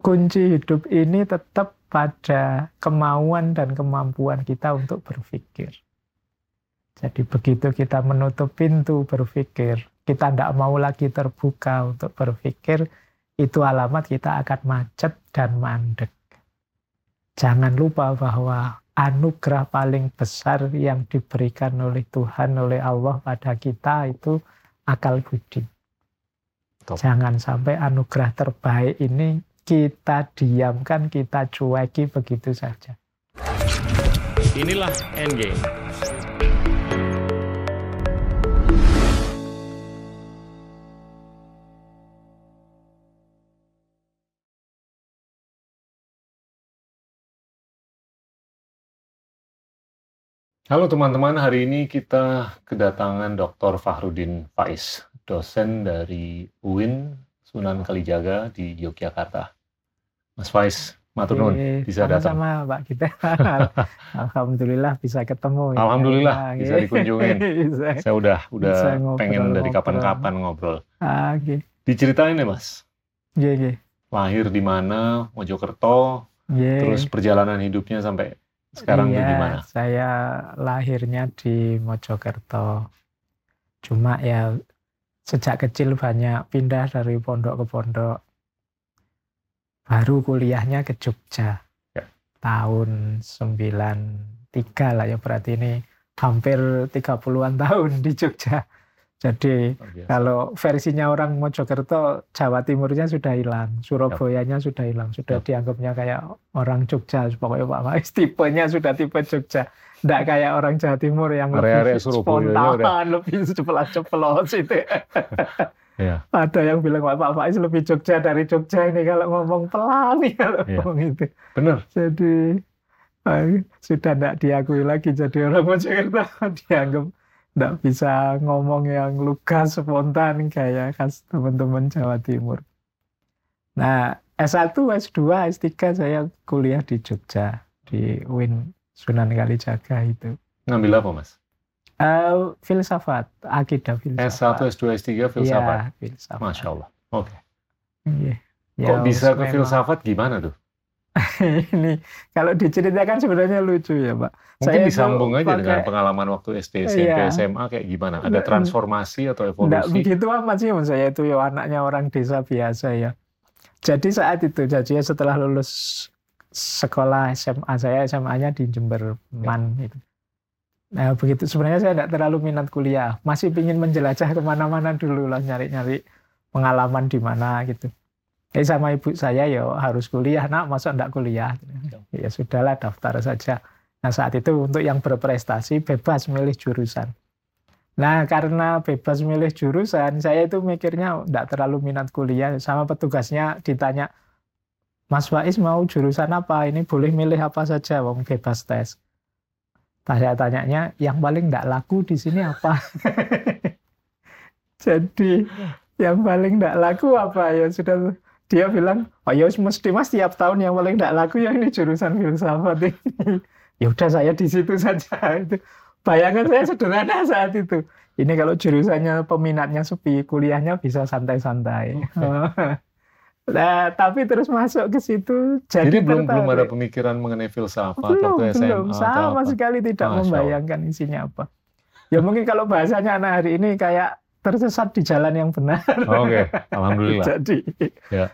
kunci hidup ini tetap pada kemauan dan kemampuan kita untuk berpikir. Jadi begitu kita menutup pintu berpikir, kita tidak mau lagi terbuka untuk berpikir, itu alamat kita akan macet dan mandek. Jangan lupa bahwa anugerah paling besar yang diberikan oleh Tuhan, oleh Allah pada kita itu akal budi. Top. Jangan sampai anugerah terbaik ini kita diamkan, kita cueki begitu saja. Inilah Endgame. Halo teman-teman, hari ini kita kedatangan Dr. Fahrudin Faiz, dosen dari UIN Sunan Kalijaga di Yogyakarta. Mas Faiz, matur nuwun bisa sama datang. Sama Pak kita. Alhamdulillah bisa ketemu. Ya. Alhamdulillah ya, bisa dikunjungin. bisa, Saya udah udah ngobrol, pengen dari kapan-kapan ngobrol. Ah, okay. Diceritain ya Mas. Iya, yeah, yeah. Lahir di mana, Mojokerto, yeah. terus perjalanan hidupnya sampai sekarang iya, gimana? Saya lahirnya di Mojokerto. Cuma ya sejak kecil banyak pindah dari pondok ke pondok. Baru kuliahnya ke Jogja. Ya. Tahun 93 lah ya berarti ini hampir 30-an tahun di Jogja. Jadi oh, kalau versinya orang Mojokerto, Jawa Timurnya sudah hilang, Surabayanya yep. sudah hilang, sudah yep. dianggapnya kayak orang Jogja, pokoknya Pak Faiz tipenya sudah tipe Jogja, tidak kayak orang Jawa Timur yang Area lebih spontan, lebih ceplos-ceplos itu. yeah. Ada yang bilang Pak Faiz lebih Jogja dari Jogja ini kalau ngomong pelan nih kalau yeah. ngomong itu. Benar. Jadi sudah tidak diakui lagi jadi orang Mojokerto dianggap tidak bisa ngomong yang lugas spontan kayak khas teman-teman Jawa Timur. Nah, S1, S2, S3 saya kuliah di Jogja, di UIN Sunan Kalijaga itu. Ngambil apa, Mas? Uh, filsafat, akidah filsafat. S1, S2, S3 filsafat? Ya, filsafat. Masya Allah. Oke. Okay. Iya. Ya, Kok bisa ke filsafat gimana tuh? ini kalau diceritakan sebenarnya lucu ya Pak. Mungkin saya disambung aja pakai, dengan pengalaman waktu SD, SMP, iya, SMA kayak gimana? Ada transformasi atau evolusi? Enggak begitu amat sih saya itu ya anaknya orang desa biasa ya. Jadi saat itu, jadi setelah lulus sekolah SMA saya SMA-nya di Jember Man ya. itu. Nah begitu sebenarnya saya tidak terlalu minat kuliah, masih ingin menjelajah ke mana-mana dulu lah nyari-nyari pengalaman di mana gitu. Eh sama ibu saya ya harus kuliah, nak masa enggak kuliah? Ya sudahlah daftar saja. Nah saat itu untuk yang berprestasi bebas milih jurusan. Nah karena bebas milih jurusan, saya itu mikirnya enggak terlalu minat kuliah. Sama petugasnya ditanya, Mas Faiz mau jurusan apa? Ini boleh milih apa saja, wong bebas tes. Saya tanyanya, yang paling enggak laku di sini apa? Jadi yang paling enggak laku apa ya sudah dia bilang, oh ya mesti mas tiap tahun yang paling tidak laku ya ini jurusan filsafat ini. ya udah saya di situ saja. Itu bayangan saya sederhana saat itu. Ini kalau jurusannya peminatnya sepi, kuliahnya bisa santai-santai. nah, tapi terus masuk ke situ jadi, jadi belum belum ada pemikiran mengenai filsafat belum, waktu SMA belum. sama sekali tidak Masya membayangkan isinya apa. Ya mungkin kalau bahasanya anak hari ini kayak tersesat di jalan yang benar. Oke, okay. alhamdulillah. Jadi, ya.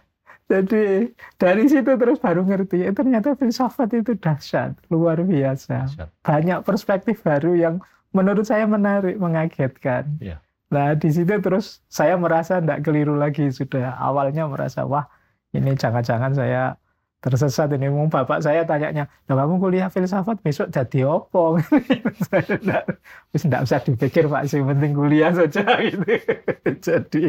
Jadi dari situ terus baru ngerti, ya, ternyata filsafat itu dahsyat, luar biasa. Dahsyat. Banyak perspektif baru yang menurut saya menarik, mengagetkan. Ya. Nah di situ terus saya merasa tidak keliru lagi sudah awalnya merasa wah ini jangan-jangan saya tersesat ini. Mau bapak saya tanyanya, nah kamu kuliah filsafat besok jadi opo? saya tidak usah dipikir pak, sih penting kuliah saja gitu. jadi,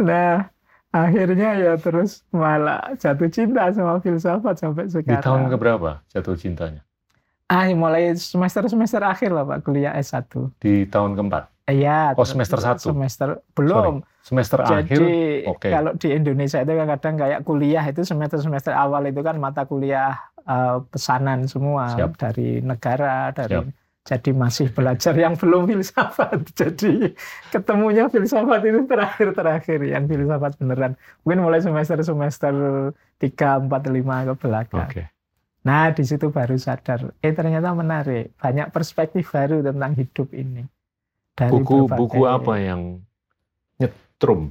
nah akhirnya ya terus malah jatuh cinta sama filsafat sampai sekarang. Di tahun keberapa jatuh cintanya? Ah, mulai semester-semester akhir lah Pak, kuliah S1. Di tahun keempat? Iya. Oh, semester satu? Semester, belum. Sorry. Semester Jadi, akhir? Okay. kalau di Indonesia itu kadang kayak kuliah itu semester-semester awal itu kan mata kuliah uh, pesanan semua. Siap. Dari negara, dari... Siap jadi masih belajar yang belum filsafat. Jadi ketemunya filsafat itu terakhir-terakhir yang filsafat beneran. Mungkin mulai semester-semester tiga empat lima ke belakang. Oke. Nah, di situ baru sadar, eh ternyata menarik, banyak perspektif baru tentang hidup ini. Dari Buku berbagai- buku apa yang nyetrum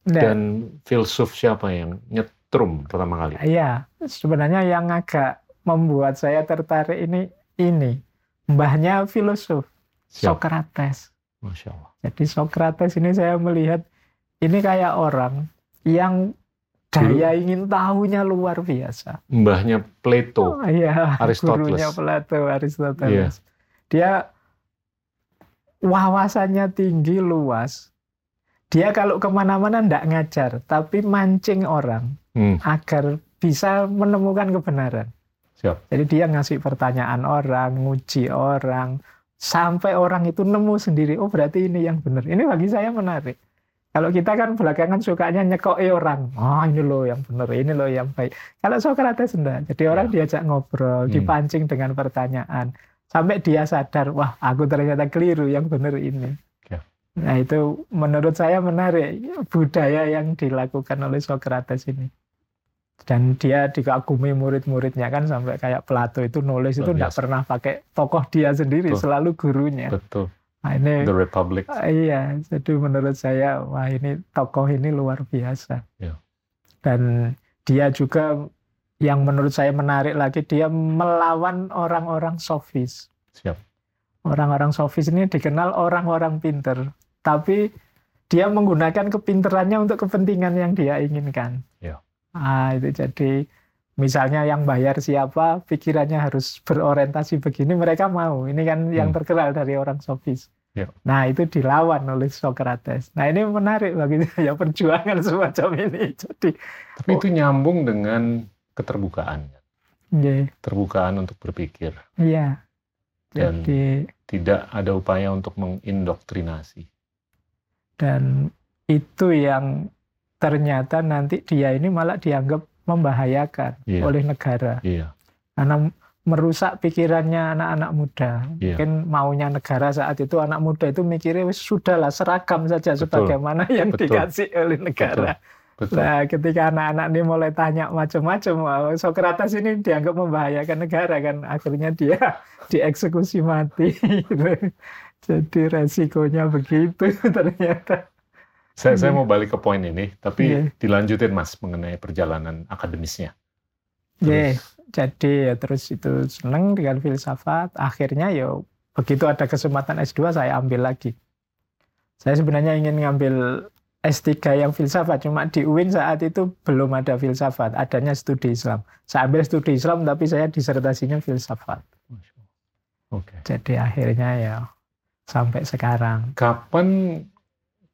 Nah, dan filsuf siapa yang nyetrum pertama kali? Iya, sebenarnya yang agak membuat saya tertarik ini ini mbahnya filosof Siap. Socrates. Masya Allah. Jadi Socrates ini saya melihat ini kayak orang yang daya ingin tahunya luar biasa. Mbahnya Plato. Oh, iya, Aristoteles. gurunya Plato, Aristoteles. Dia wawasannya tinggi, luas. Dia kalau ke mana-mana ndak ngajar, tapi mancing orang Hmm, agar bisa menemukan kebenaran. siap. Jadi dia ngasih pertanyaan orang, nguji orang, sampai orang itu nemu sendiri. Oh berarti ini yang benar. Ini bagi saya menarik. Kalau kita kan belakangan sukanya nyekoi orang. Oh ini loh yang benar, ini loh yang baik. Kalau Socrates enggak. Jadi orang Ya. diajak ngobrol, Hmm. dipancing dengan pertanyaan. Sampai dia sadar, wah aku ternyata keliru, yang benar ini. Ya. Nah itu menurut saya menarik. Budaya yang dilakukan oleh Socrates ini. Dan dia dikagumi murid-muridnya kan sampai kayak Plato itu nulis itu Luar enggak biasa. pernah pakai tokoh dia sendiri, Betul. selalu gurunya. Betul. Nah, ini The Republic. Iya, jadi menurut saya wah ini tokoh ini luar biasa. Ya. Dan dia juga yang menurut saya menarik lagi dia melawan orang-orang sofis. Siap. Orang-orang sofis ini dikenal orang-orang pinter, tapi dia menggunakan kepinterannya untuk kepentingan yang dia inginkan. Ya. Ah, itu jadi misalnya yang bayar siapa, pikirannya harus berorientasi begini, mereka mau. Ini kan yang Hmm. terkenal dari orang sofis. Ya. Nah, itu dilawan oleh Socrates. Nah, ini menarik bagi saya perjuangan semacam ini. Jadi, Tapi itu nyambung dengan keterbukaan. iya, Terbukaan untuk berpikir. iya. Dan- Jadi, Tidak ada upaya untuk mengindoktrinasi. dan itu yang ternyata nanti dia ini malah dianggap membahayakan Iya. oleh negara. Iya. Karena merusak pikirannya anak-anak muda. Iya. Mungkin maunya negara saat itu anak muda itu mikirnya "Wis sudahlah seragam saja Betul. sebagaimana yang Betul. dikasih oleh negara. Betul. Nah, ketika anak-anak ini mulai tanya macam-macam, wah, Socrates ini dianggap membahayakan negara kan, akhirnya dia dieksekusi mati. gitu. Jadi resikonya begitu ternyata. Saya, saya mau balik ke poin ini, tapi Iya. dilanjutin Mas mengenai perjalanan akademisnya. Ye, Terus. jadi ya terus itu seneng dengan filsafat. Akhirnya ya begitu ada kesempatan S2 saya ambil lagi. Saya sebenarnya ingin ngambil S3 yang filsafat, cuma di UIN saat itu belum ada filsafat, adanya studi Islam. Saya ambil studi Islam tapi saya disertasinya filsafat. Oke. Jadi akhirnya ya sampai sekarang. Kapan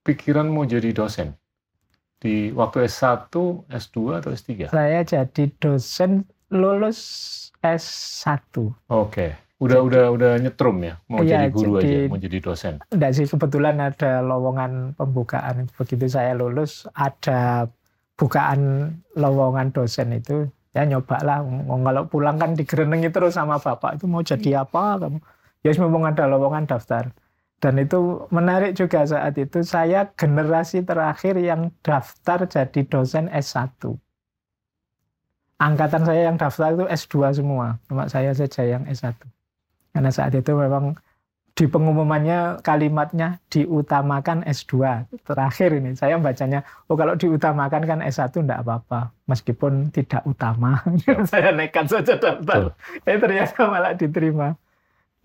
pikiran mau jadi dosen? Di waktu S1, S2, atau S3? Saya jadi dosen lulus S1. Oke. Udah udah udah nyetrum ya, mau Iya, jadi guru jadi- aja, mau jadi dosen. Enggak sih, kebetulan ada lowongan pembukaan. Begitu saya lulus, ada bukaan lowongan dosen itu. Ya nyoba lah, Ngomong kalau pulang kan digerenengi terus sama bapak. Itu mau jadi apa kamu? Ya memang ada lowongan daftar. Dan itu menarik juga saat itu. Saya generasi terakhir yang daftar jadi dosen S1. Angkatan saya yang daftar itu S2 semua. Cuma saya saja yang S1. Karena saat itu memang di pengumumannya kalimatnya diutamakan S2 terakhir ini saya bacanya oh kalau diutamakan kan S1 enggak apa-apa meskipun tidak utama. Saya nekat saja daftar. Eh ternyata malah diterima.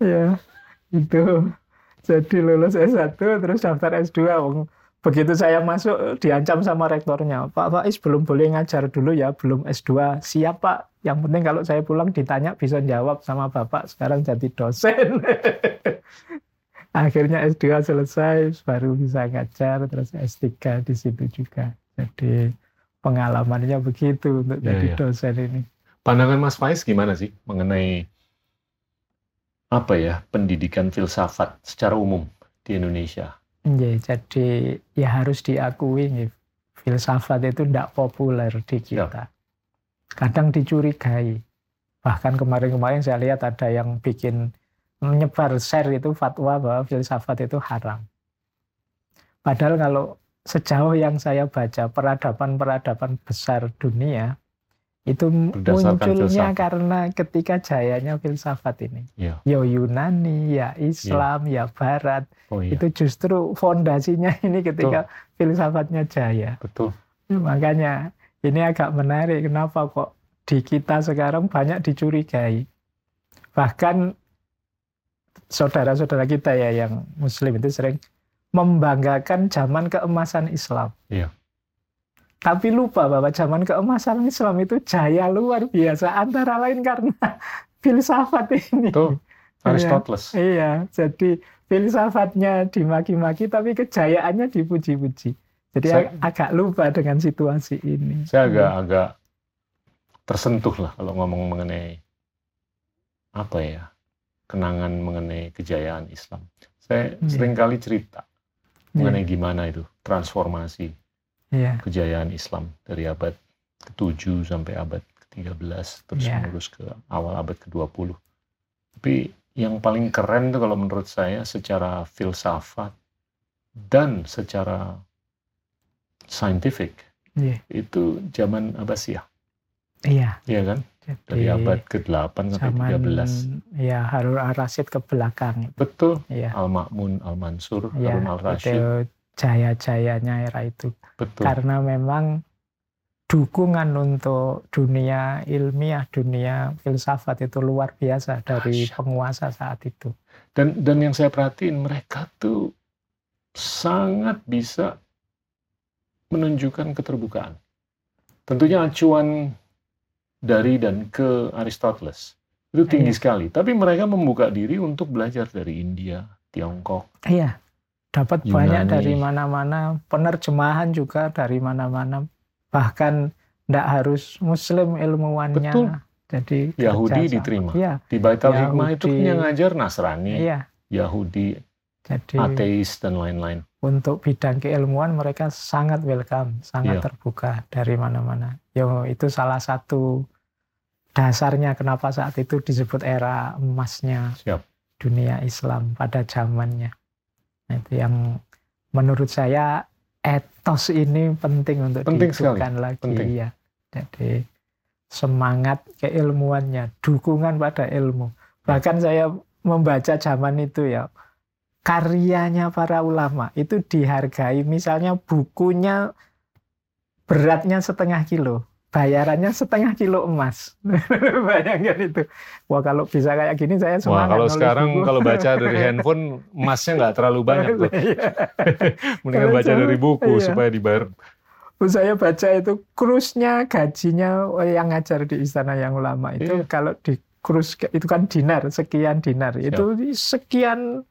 Ya itu jadi lulus S1 terus daftar S2 Wong, begitu saya masuk diancam sama rektornya Pak Faiz belum boleh ngajar dulu ya belum S2 siap Pak yang penting kalau saya pulang ditanya bisa jawab sama Bapak sekarang jadi dosen akhirnya S2 selesai baru bisa ngajar terus S3 di situ juga jadi pengalamannya begitu untuk Iya, jadi iya. dosen ini Pandangan Mas Faiz gimana sih mengenai apa ya pendidikan filsafat secara umum di Indonesia? Ya, jadi ya harus diakui nih, filsafat itu tidak populer di kita. Kadang dicurigai. Bahkan kemarin-kemarin saya lihat ada yang bikin menyebar share itu fatwa bahwa filsafat itu haram. Padahal kalau sejauh yang saya baca peradaban-peradaban besar dunia Itu munculnya filsafat. karena ketika jayanya filsafat ini. Iya. Ya Yunani, ya Islam, ya Barat. Oh iya, Itu justru fondasinya ini ketika filsafatnya jaya. betul. Makanya ini agak menarik kenapa kok di kita sekarang banyak dicurigai. Bahkan saudara-saudara kita ya yang muslim itu sering membanggakan zaman keemasan Islam. Iya. Tapi lupa bahwa zaman keemasan Islam itu jaya luar biasa antara lain karena filsafat ini. Betul. Aristoteles. Iya, jadi filsafatnya dimaki-maki tapi kejayaannya dipuji-puji. Jadi Saya- ag- agak lupa dengan situasi ini. Saya agak-agak tersentuh lah kalau ngomong mengenai apa ya kenangan mengenai kejayaan Islam. Saya Iya. sering kali cerita Iya, mengenai gimana itu transformasi Iya, kejayaan Islam dari abad ke-7 sampai abad ke-13 terus Iya. menerus ke awal abad ke-20. Tapi yang paling keren tuh kalau menurut saya secara filsafat dan secara scientific iya, itu zaman Abbasiyah, iya. ya kan? Dari Jadi abad ke-8 sampai zaman 13. ya Harun al-Rasyid ke belakang. Betul. Iya, Al-Ma'mun, Al-Mansur, iya. Harun al-Rashid. Itu jaya-jayanya era itu. Betul. Karena memang dukungan untuk dunia ilmiah, dunia filsafat itu luar biasa dari Dahsyat. penguasa saat itu. Dan dan yang saya perhatiin mereka tuh sangat bisa menunjukkan keterbukaan. Tentunya acuan dari dan ke Aristoteles itu tinggi Iya. sekali. Tapi mereka membuka diri untuk belajar dari India, Tiongkok. Iya, dapat banyak Yunani. dari mana-mana, penerjemahan juga dari mana-mana. Bahkan tidak harus Muslim ilmuwannya. Betul. Jadi Yahudi diterima. Iya, Di Baitul Hikmah itu yang ngajar Nasrani, iya. Yahudi, Jadi ateis dan lain-lain. untuk bidang keilmuan mereka sangat welcome, sangat Iya. terbuka dari mana-mana. Yo, itu salah satu dasarnya kenapa saat itu disebut era emasnya Siap. dunia Islam pada zamannya. Nah, itu yang menurut saya etos ini penting untuk Penting sekali, dihidupkan lagi penting. ya. Jadi semangat keilmuannya, dukungan pada ilmu. Bahkan saya membaca zaman itu ya karyanya para ulama itu dihargai. Misalnya bukunya beratnya setengah kilo, bayarannya setengah kilo emas. Bayangkan itu. Wah kalau bisa kayak gini saya Wah, semangat. kalau nulis sekarang buku. kalau baca dari handphone emasnya nggak terlalu banyak tuh. Iya. Mendingan Kalau baca dari buku iya. supaya dibayar. saya baca itu krusnya gajinya yang ngajar di istana yang ulama itu Iya. kalau di krus itu kan dinar sekian dinar itu sekian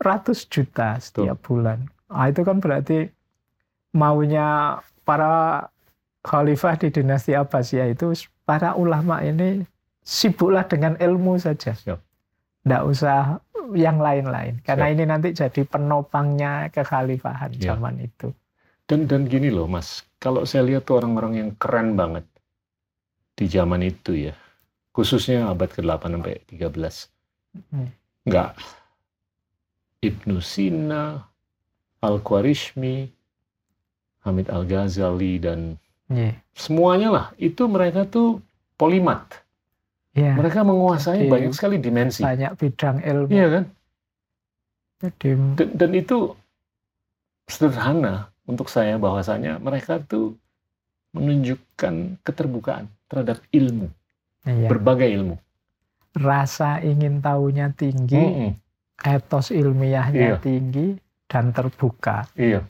ratus juta setiap bulan ah itu kan berarti maunya para khalifah di dinasti Abbasiyah itu para ulama ini sibuklah dengan ilmu saja Siap. tidak usah yang lain-lain karena Siap. ini nanti jadi penopangnya kekhalifahan Iya. zaman itu Dan dan gini loh Mas, kalau saya lihat tuh orang-orang yang keren banget di zaman itu ya, khususnya abad ke-8 sampai 13. Hmm. Nggak Ibnu Sina, Al-Khwarizmi, Hamid Al-Ghazali dan Iya. semuanya lah, itu mereka tuh polimat. Iya. Mereka menguasai Jadi, banyak sekali dimensi. banyak bidang ilmu. Iya kan? Jadi Dan, dan itu sederhana untuk saya bahwasanya mereka tuh menunjukkan keterbukaan terhadap ilmu, iya, berbagai ilmu. rasa ingin tahunya tinggi, Mm-mm. Etos ilmiahnya Iya. tinggi dan terbuka. Iya,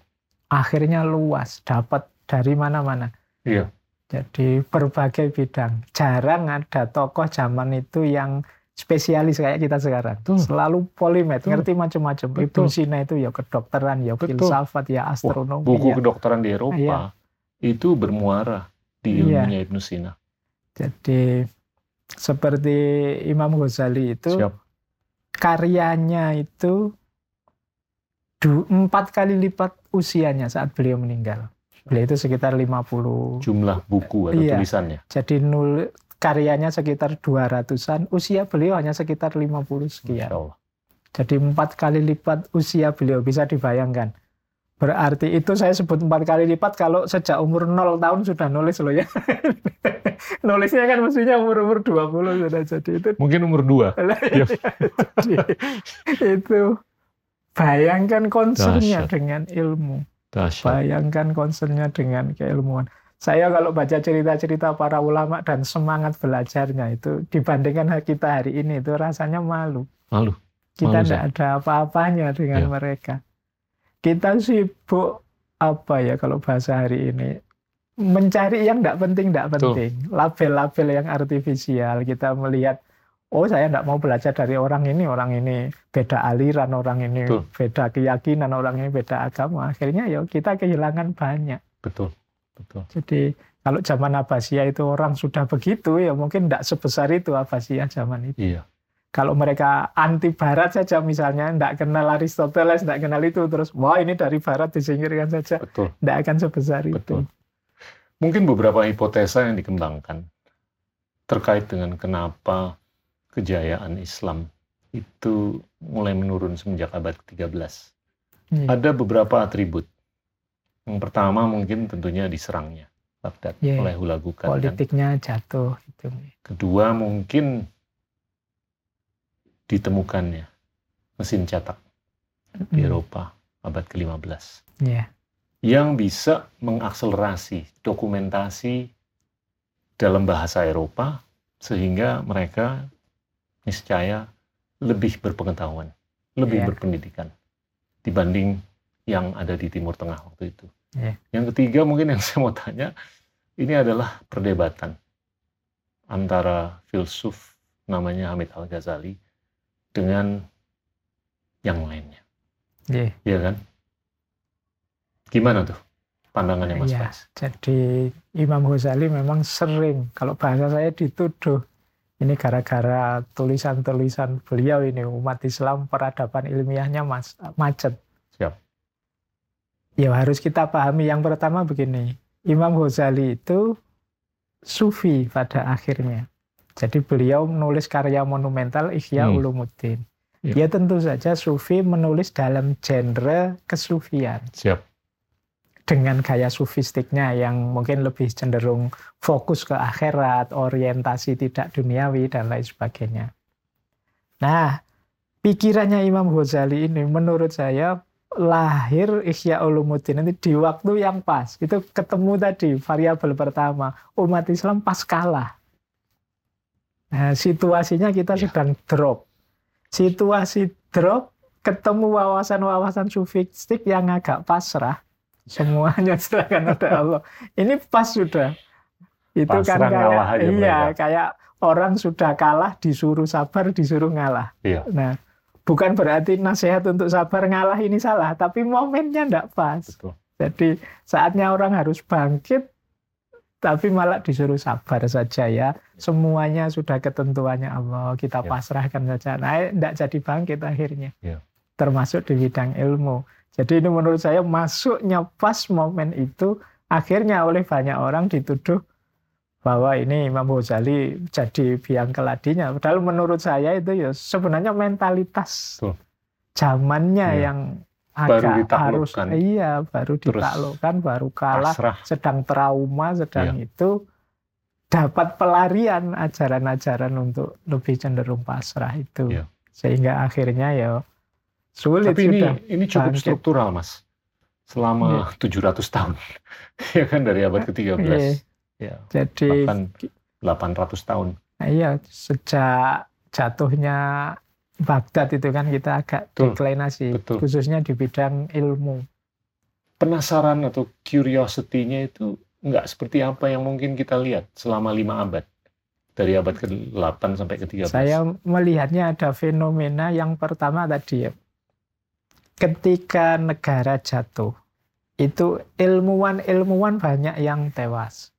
Akhirnya luas, dapat dari mana-mana. iya, Jadi berbagai bidang. Jarang ada tokoh zaman itu yang spesialis kayak kita sekarang. Betul. Selalu polimet, Betul. ngerti macam-macam. Ibnu. Sina itu ya kedokteran, ya Betul. filsafat, ya astronomi. buku ya. kedokteran di Eropa Iya. itu bermuara di Iya. ilmunya Ibnu Sina. Jadi seperti Imam Ghazali itu Siap. Karyanya itu empat kali lipat usianya saat beliau meninggal. Beliau itu sekitar 50. Jumlah buku atau Iya. tulisannya. Jadi nul karyanya sekitar 200-an, usia beliau hanya sekitar 50 Masya sekian. Jadi empat kali lipat usia beliau bisa dibayangkan. Berarti itu saya sebut empat kali lipat kalau sejak umur 0 tahun sudah nulis loh ya. nulisnya kan mestinya umur-umur 20 sudah jadi itu. Mungkin umur dua. Iya. jadi, itu bayangkan concernnya dengan ilmu. Dahsyat. Bayangkan concernnya dengan keilmuan. Saya kalau baca cerita-cerita para ulama dan semangat belajarnya itu dibandingkan kita hari ini itu rasanya malu. Malu. Kita Malu, tidak ada apa-apanya dengan Ya. mereka. Kita sibuk apa ya kalau bahasa hari ini mencari yang tidak penting tidak penting label-label yang artifisial kita melihat oh saya tidak mau belajar dari orang ini orang ini beda aliran orang ini Betul. beda keyakinan orang ini beda agama akhirnya ya kita kehilangan banyak Betul. Betul. jadi kalau zaman Abbasiyah itu orang sudah begitu ya mungkin tidak sebesar itu Abbasiyah zaman itu Iya. Kalau mereka anti barat saja misalnya tidak kenal Aristoteles tidak kenal itu terus wah ini dari barat disingkirkan saja Betul. tidak akan sebesar Betul. itu Mungkin beberapa hipotesa yang dikembangkan terkait dengan kenapa kejayaan Islam itu mulai menurun semenjak abad ke-13. Iya. Ada beberapa atribut. Yang pertama mungkin tentunya diserangnya Baghdad Iya. oleh Hulagukan. kan. politiknya jatuh gitu. Kedua mungkin ditemukannya mesin cetak di Eropa abad ke-15 Iya. yang bisa mengakselerasi dokumentasi dalam bahasa Eropa sehingga mereka niscaya lebih berpengetahuan, lebih Iya. berpendidikan dibanding yang ada di Timur Tengah waktu itu. Iya. Yang ketiga mungkin yang saya mau tanya, ini adalah perdebatan antara filsuf namanya Hamid Al-Ghazali dengan yang lainnya, Iya. ya kan? Gimana tuh pandangannya Mas Iya. Faiz? Jadi Imam Ghazali memang sering kalau bahasa saya dituduh ini gara-gara tulisan-tulisan beliau ini umat Islam peradaban ilmiahnya mas, macet. Siap. Ya harus kita pahami yang pertama begini. Imam Ghazali itu sufi pada akhirnya. Jadi beliau menulis karya monumental Ihya Hmm. Ulumuddin. Ya. Dia tentu saja sufi menulis dalam genre kesufian Siap. dengan gaya sufistiknya yang mungkin lebih cenderung fokus ke akhirat, orientasi tidak duniawi dan lain sebagainya. Nah, pikirannya Imam Ghazali ini menurut saya lahir Ihya Ulumuddin ini di waktu yang pas. Itu ketemu tadi variabel pertama, umat Islam pas kalah. Nah, situasinya kita Ya. sedang drop. Situasi drop ketemu wawasan-wawasan sufistik yang agak pasrah semuanya serahkan pada Allah. Ini pas sudah. Itu kan Pasrah kayak ngalah aja iya mereka. kayak orang sudah kalah disuruh sabar disuruh ngalah. Iya. Nah, bukan berarti nasihat untuk sabar ngalah ini salah, tapi momennya enggak pas. Betul. Jadi saatnya orang harus bangkit tapi malah disuruh sabar saja ya. Semuanya sudah ketentuannya Allah, kita Ya. pasrahkan saja. Nah, enggak jadi bangkit akhirnya. Ya. Termasuk di bidang ilmu. Jadi ini menurut saya masuknya pas momen itu akhirnya oleh banyak orang dituduh bahwa ini Imam Ghazali jadi biang keladinya. Padahal menurut saya itu ya sebenarnya mentalitas Betul. zamannya yang Baru agak harus ditaklukkan. iya baru Terus ditaklukkan baru kalah Pasrah. sedang trauma sedang Iya. itu dapat pelarian ajaran-ajaran untuk lebih cenderung pasrah itu Iya. sehingga akhirnya ya sulit Tapi ini sudah ini cukup bangkit. struktural, Mas. Selama 700 tahun. ya kan dari abad ke-13. Iya. Ya, jadi bahkan 800 tahun. Iya, sejak jatuhnya Baghdad itu kan kita agak Betul, deklinasi, betul. khususnya di bidang ilmu. Penasaran atau curiosity-nya itu nggak seperti apa yang mungkin kita lihat selama lima abad. Dari abad ke-8 sampai ke-13. Saya melihatnya ada fenomena yang pertama tadi ya, ketika negara jatuh, itu ilmuwan-ilmuwan banyak yang tewas.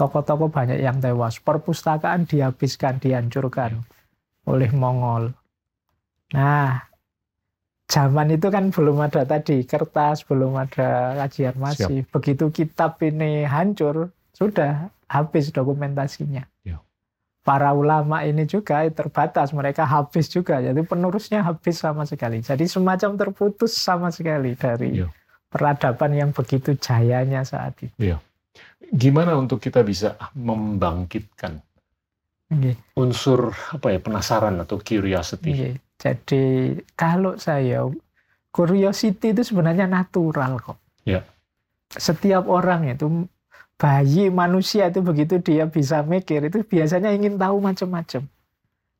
Tokoh-tokoh banyak yang tewas. Perpustakaan dihabiskan, dihancurkan oleh Mongol. Nah, zaman itu kan belum ada tadi kertas, belum ada kajian masif. Begitu kitab ini hancur, sudah habis dokumentasinya. Ya. Para ulama ini juga terbatas, mereka habis juga. Jadi penerusnya habis sama sekali. Jadi semacam terputus sama sekali dari Ya. peradaban yang begitu jayanya saat itu. Ya. Gimana untuk kita bisa membangkitkan Nggih, unsur apa ya penasaran atau curiosity? nggih. Jadi kalau saya curiosity itu sebenarnya natural kok. Ya. Setiap orang itu bayi manusia itu begitu dia bisa mikir itu biasanya ingin tahu macam-macam.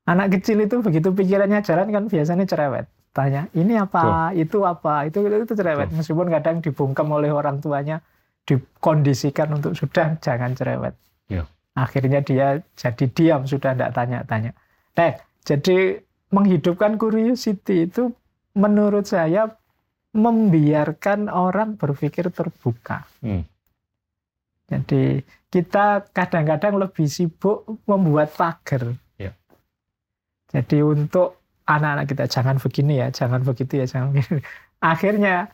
Anak kecil itu begitu pikirannya jalan kan biasanya cerewet. Tanya, ini apa, itu apa, itu itu cerewet. Meskipun kadang dibungkam oleh orang tuanya, dikondisikan untuk sudah jangan cerewet. Ya. Akhirnya dia jadi diam, sudah tidak tanya-tanya. Nah, jadi menghidupkan curiosity itu menurut saya membiarkan orang berpikir terbuka. Hmm. Jadi kita kadang-kadang lebih sibuk membuat pagar. Ya. Jadi untuk anak-anak kita jangan begini ya, jangan begitu ya, jangan begini. Akhirnya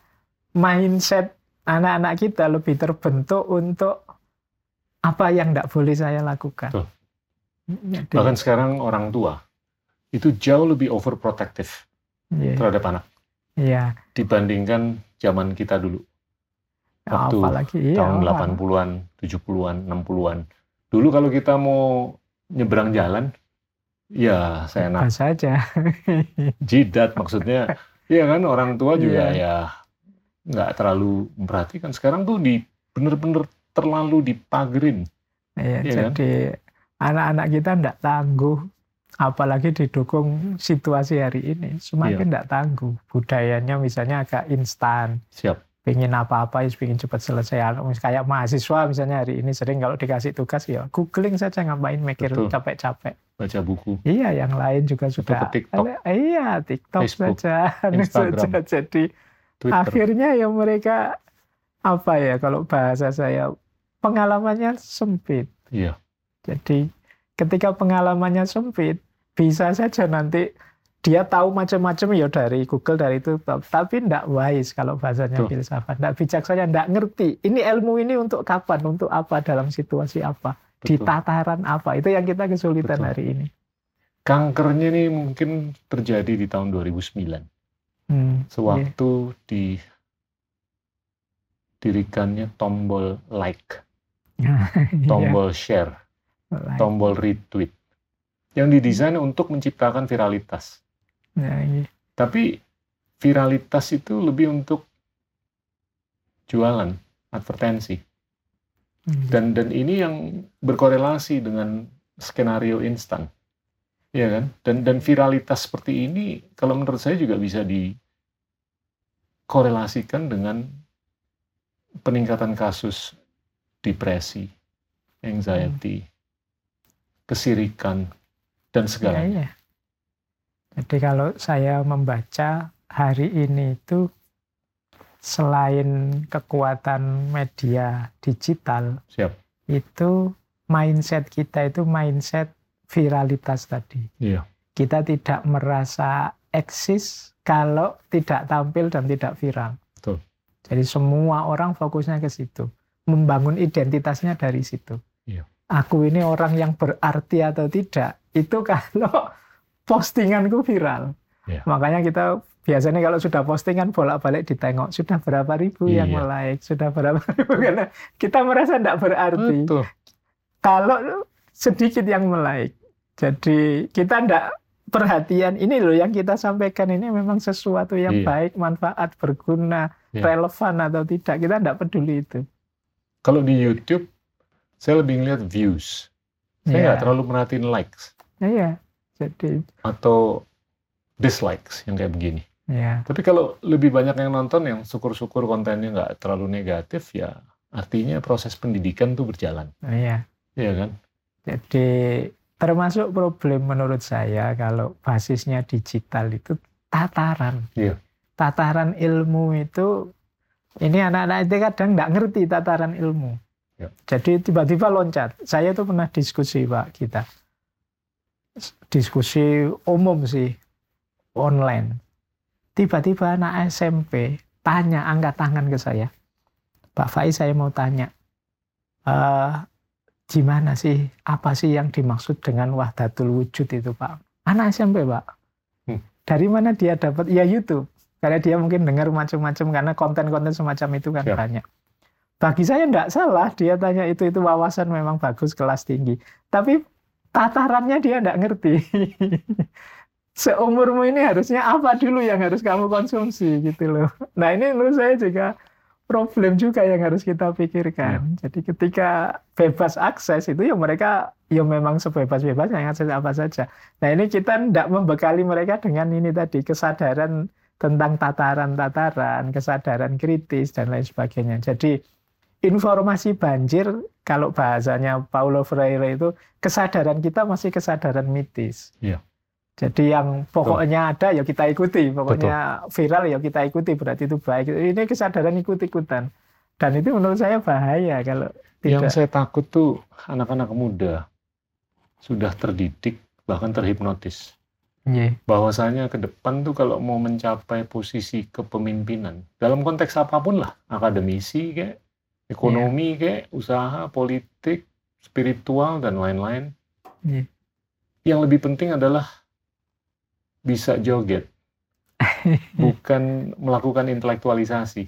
mindset anak-anak kita lebih terbentuk untuk apa yang tidak boleh saya lakukan. Betul. Jadi, Bahkan sekarang orang tua itu jauh lebih overprotective iya, terhadap anak iya. dibandingkan zaman kita dulu. Waktu apalagi iya, tahun wah. 80-an, 70-an, 60-an. Dulu kalau kita mau nyebrang jalan, ya saya enak saja. jidat maksudnya. Iya kan orang tua juga Iya. ya nggak terlalu memperhatikan. Sekarang tuh di bener-bener terlalu dipagerin. Iya, Iya kan? jadi anak-anak kita tidak tangguh, apalagi didukung situasi hari ini, Iya. semakin tidak tangguh. Budayanya misalnya agak instan, Siap. pengen apa-apa, ya pengen cepat selesai. Kayak mahasiswa misalnya hari ini sering kalau dikasih tugas ya googling saja ngapain mikir capek-capek. Baca buku. Iya, yang lain juga sudah. ke TikTok. Iya, TikTok Facebook, saja. Instagram. saja. Jadi Twitter. akhirnya ya mereka apa ya kalau bahasa saya pengalamannya sempit. Iya. Jadi ketika pengalamannya sempit, bisa saja nanti dia tahu macam-macam ya dari Google dari itu, tapi tidak wise kalau bahasanya Betul. filsafat, tidak bijaksana, tidak ngerti. Ini ilmu ini untuk kapan, untuk apa, dalam situasi apa, di Betul. tataran apa. Itu yang kita kesulitan Betul. hari ini. Kankernya nih mungkin terjadi di tahun 2009. Hmm, Sewaktu didirikannya tombol like, iya. tombol share, Iya, tombol retweet. Yang didesain untuk menciptakan viralitas. iya, iya. Tapi viralitas itu lebih untuk jualan, advertensi. Hmm. Dan dan ini yang berkorelasi dengan skenario instan. Iya kan? Dan dan viralitas seperti ini kalau menurut saya juga bisa dikorelasikan dengan peningkatan kasus depresi, anxiety, kesirikan dan segalanya. iya. Jadi kalau saya membaca hari ini itu selain kekuatan media digital, Siap. itu mindset kita itu mindset viralitas tadi. Iya. Kita tidak merasa eksis kalau tidak tampil dan tidak viral. Betul. Jadi semua orang fokusnya ke situ, membangun identitasnya dari situ. Iya. Aku ini orang yang berarti atau tidak, itu kalau postinganku viral. Iya. Makanya kita biasanya kalau sudah postingan bolak-balik ditengok, sudah berapa ribu yang Iya. like, sudah berapa ribu, karena kita merasa tidak berarti Betul. kalau sedikit yang melek. Jadi kita tidak perhatian ini loh yang kita sampaikan ini memang sesuatu yang Iya. baik, manfaat, berguna, Iya. relevan atau tidak. Kita tidak peduli itu. Kalau di YouTube, saya lebih ngeliat views. Saya nggak terlalu merhatiin likes Iya. Jadi atau dislikes yang kayak begini. ya Tapi kalau lebih banyak yang nonton yang syukur-syukur kontennya nggak terlalu negatif, ya artinya proses pendidikan tuh berjalan. iya. Iya kan? Jadi termasuk problem menurut saya kalau basisnya digital itu tataran. Iya. Tataran ilmu itu ini anak-anak itu kadang nggak ngerti tataran ilmu. Ya. Jadi tiba-tiba loncat. Saya itu pernah diskusi Pak kita. Diskusi umum sih online. Tiba-tiba anak SMP tanya angkat tangan ke saya. Pak Faiz saya mau tanya. "Eh, gimana sih apa sih yang dimaksud dengan wahdatul wujud itu Pak? Anak SMP Pak. Hmm. Dari mana dia dapat? Ya YouTube. Karena dia mungkin dengar macam-macam karena konten-konten semacam itu kan Siap. banyak. Bagi saya tidak salah dia tanya itu itu wawasan memang bagus kelas tinggi tapi tatarannya dia tidak ngerti seumurmu ini harusnya apa dulu yang harus kamu konsumsi gitu loh nah ini menurut saya juga problem juga yang harus kita pikirkan. Ya. Jadi ketika bebas akses itu ya mereka ya memang sebebas-bebasnya akses apa saja. Nah ini kita tidak membekali mereka dengan ini tadi kesadaran tentang tataran-tataran, kesadaran kritis dan lain sebagainya. Jadi informasi banjir kalau bahasanya Paulo Freire itu kesadaran kita masih kesadaran mitis. Ya. Jadi yang pokoknya Betul. ada ya kita ikuti, pokoknya Betul. viral ya kita ikuti berarti itu baik. Ini kesadaran ikut-ikutan. Dan itu menurut saya bahaya kalau tidak. Yang saya takut tuh anak-anak muda sudah terdidik bahkan terhipnotis. Yeah. Bahwasanya ke depan tuh kalau mau mencapai posisi kepemimpinan dalam konteks apa pun lah, akademisi kayak ekonomi yeah. kayak usaha, politik, spiritual dan lain-lain. Yeah. Yang lebih penting adalah bisa joget, bukan melakukan intelektualisasi.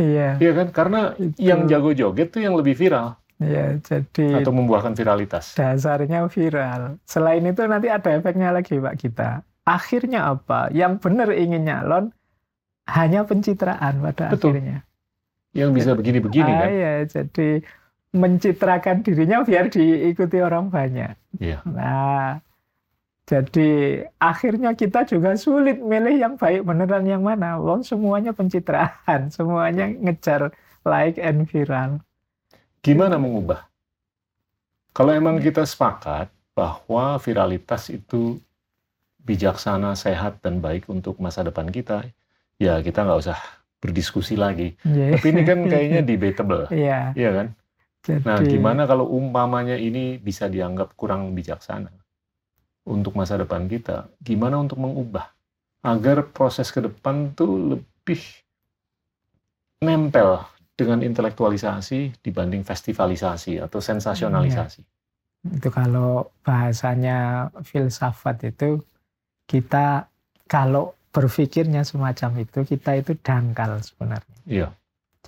Iya. Iya kan? Karena itu. yang jago joget tuh yang lebih viral. Iya, jadi atau membuahkan viralitas. Dasarnya viral. Selain itu nanti ada efeknya lagi Pak kita. Akhirnya apa? Yang benar ingin nyalon hanya pencitraan pada Betul. akhirnya. Yang bisa begini-begini ah, kan? Iya, jadi mencitrakan dirinya biar diikuti orang banyak. Iya. Nah, jadi akhirnya kita juga sulit milih yang baik beneran yang mana. Wong semuanya pencitraan, semuanya ngejar like and viral. Gimana mengubah? Kalau emang kita sepakat bahwa viralitas itu bijaksana, sehat, dan baik untuk masa depan kita, ya kita nggak usah berdiskusi lagi. Yeah. Tapi ini kan kayaknya debatable, yeah. iya kan? Jadi... Nah, gimana kalau umpamanya ini bisa dianggap kurang bijaksana? untuk masa depan kita, gimana untuk mengubah agar proses ke depan tuh lebih nempel dengan intelektualisasi dibanding festivalisasi atau sensasionalisasi. Ya. Itu kalau bahasanya filsafat itu kita kalau berpikirnya semacam itu kita itu dangkal sebenarnya. Iya.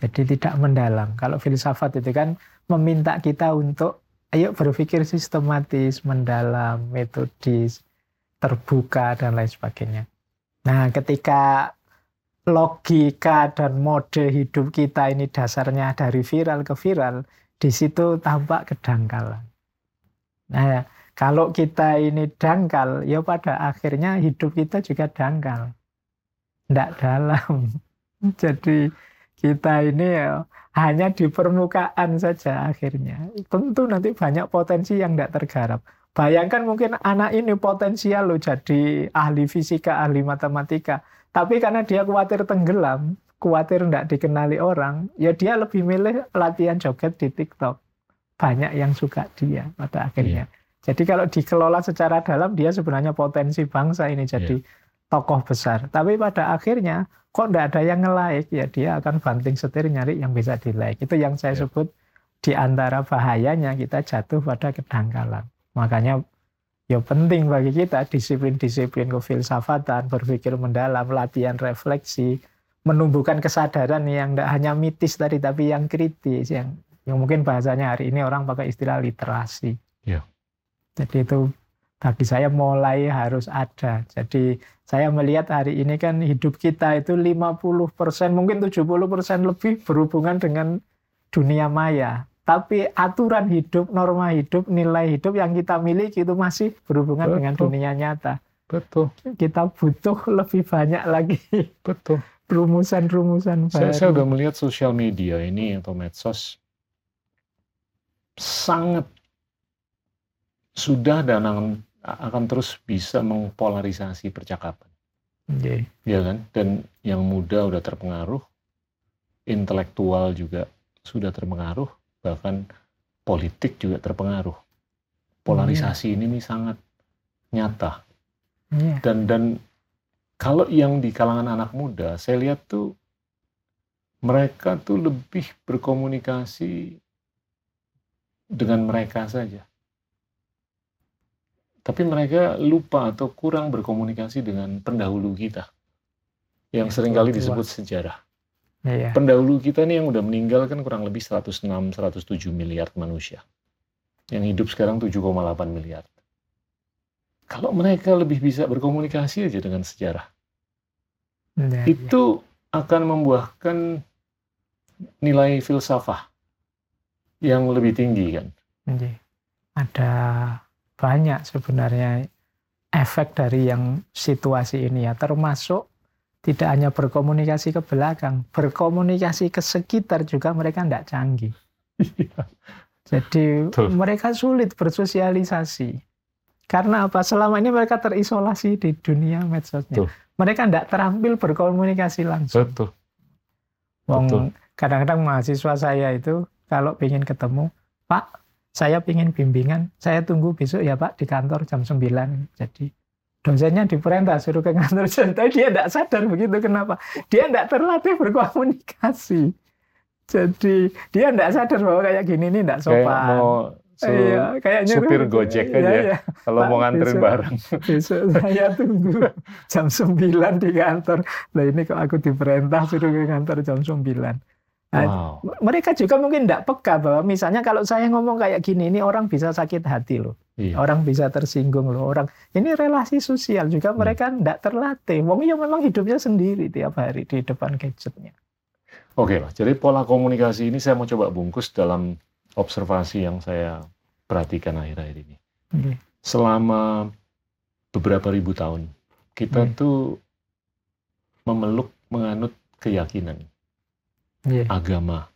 Jadi tidak mendalam. Kalau filsafat itu kan meminta kita untuk ayo berpikir sistematis, mendalam, metodis, terbuka, dan lain sebagainya. Nah, ketika logika dan mode hidup kita ini dasarnya dari viral ke viral, di situ tampak kedangkalan. Nah, kalau kita ini dangkal, ya pada akhirnya hidup kita juga dangkal. Tidak dalam. Jadi kita ini ya hanya di permukaan saja akhirnya. Tentu nanti banyak potensi yang tidak tergarap. Bayangkan mungkin anak ini potensial loh jadi ahli fisika, ahli matematika. Tapi karena dia khawatir tenggelam, khawatir tidak dikenali orang, ya dia lebih milih latihan joget di TikTok. Banyak yang suka dia pada akhirnya. Yeah. Jadi kalau dikelola secara dalam, dia sebenarnya potensi bangsa ini jadi yeah. Tokoh besar. Tapi pada akhirnya kok tidak ada yang nge-like ya dia akan banting setir nyari yang bisa di like itu yang saya ya. sebut di antara bahayanya kita jatuh pada kedangkalan makanya ya penting bagi kita disiplin-disiplin kefilsafatan berpikir mendalam latihan refleksi menumbuhkan kesadaran yang tidak hanya mitis tadi tapi yang kritis yang yang mungkin bahasanya hari ini orang pakai istilah literasi ya. jadi itu bagi saya mulai harus ada. Jadi saya melihat hari ini kan hidup kita itu 50%, mungkin 70% lebih berhubungan dengan dunia maya. Tapi aturan hidup, norma hidup, nilai hidup yang kita miliki itu masih berhubungan Betul. dengan dunia nyata. Betul. Kita butuh lebih banyak lagi. Betul. Rumusan-rumusan baru. Saya, saya udah melihat sosial media ini atau medsos sangat sudah dan akan terus bisa mengpolarisasi percakapan. Okay. Ya kan? Dan yang muda udah terpengaruh, intelektual juga sudah terpengaruh, bahkan politik juga terpengaruh. Polarisasi yeah. ini nih sangat nyata. Yeah. Dan dan kalau yang di kalangan anak muda, saya lihat tuh mereka tuh lebih berkomunikasi dengan mereka saja tapi mereka lupa atau kurang berkomunikasi dengan pendahulu kita yang ya, sering kali disebut sejarah. Iya. Pendahulu kita nih yang udah meninggal kan kurang lebih 106-107 miliar manusia. Yang hidup sekarang 7,8 miliar. Kalau mereka lebih bisa berkomunikasi aja dengan sejarah, iya. itu akan membuahkan nilai filsafah yang lebih tinggi kan. Iya. Ada banyak sebenarnya efek dari yang situasi ini ya, termasuk tidak hanya berkomunikasi ke belakang, berkomunikasi ke sekitar juga mereka tidak canggih. Jadi Betul. mereka sulit bersosialisasi. Karena apa? Selama ini mereka terisolasi di dunia medsosnya. Betul. Mereka tidak terampil berkomunikasi langsung. Betul. Wong kadang-kadang mahasiswa saya itu kalau ingin ketemu, Pak, saya ingin bimbingan, saya tunggu besok ya Pak di kantor jam 9. Jadi dosennya diperintah suruh ke kantor jam, tapi dia tidak sadar begitu kenapa? Dia tidak terlatih berkomunikasi. Jadi dia tidak sadar bahwa kayak gini ini tidak Kayak sopan. mau suruh Iya, kayak supir Gojek Iya, aja. iya. kalau Pak, mau nganterin besok- barang. Besok saya tunggu jam 9 di kantor. Nah ini kok aku diperintah suruh ke kantor jam 9. Nah, Wow. mereka juga mungkin tidak peka bahwa misalnya kalau saya ngomong kayak gini, ini orang bisa sakit hati loh. Iya. Orang bisa tersinggung loh. Orang ini relasi sosial juga Hmm. mereka tidak terlatih. Wong ya memang hidupnya sendiri tiap hari di depan gadgetnya. Oke lah, jadi pola komunikasi ini saya mau coba bungkus dalam observasi yang saya perhatikan akhir-akhir ini. Oke. Selama beberapa ribu tahun, kita Hmm. tuh memeluk, menganut keyakinan, Iya, agama,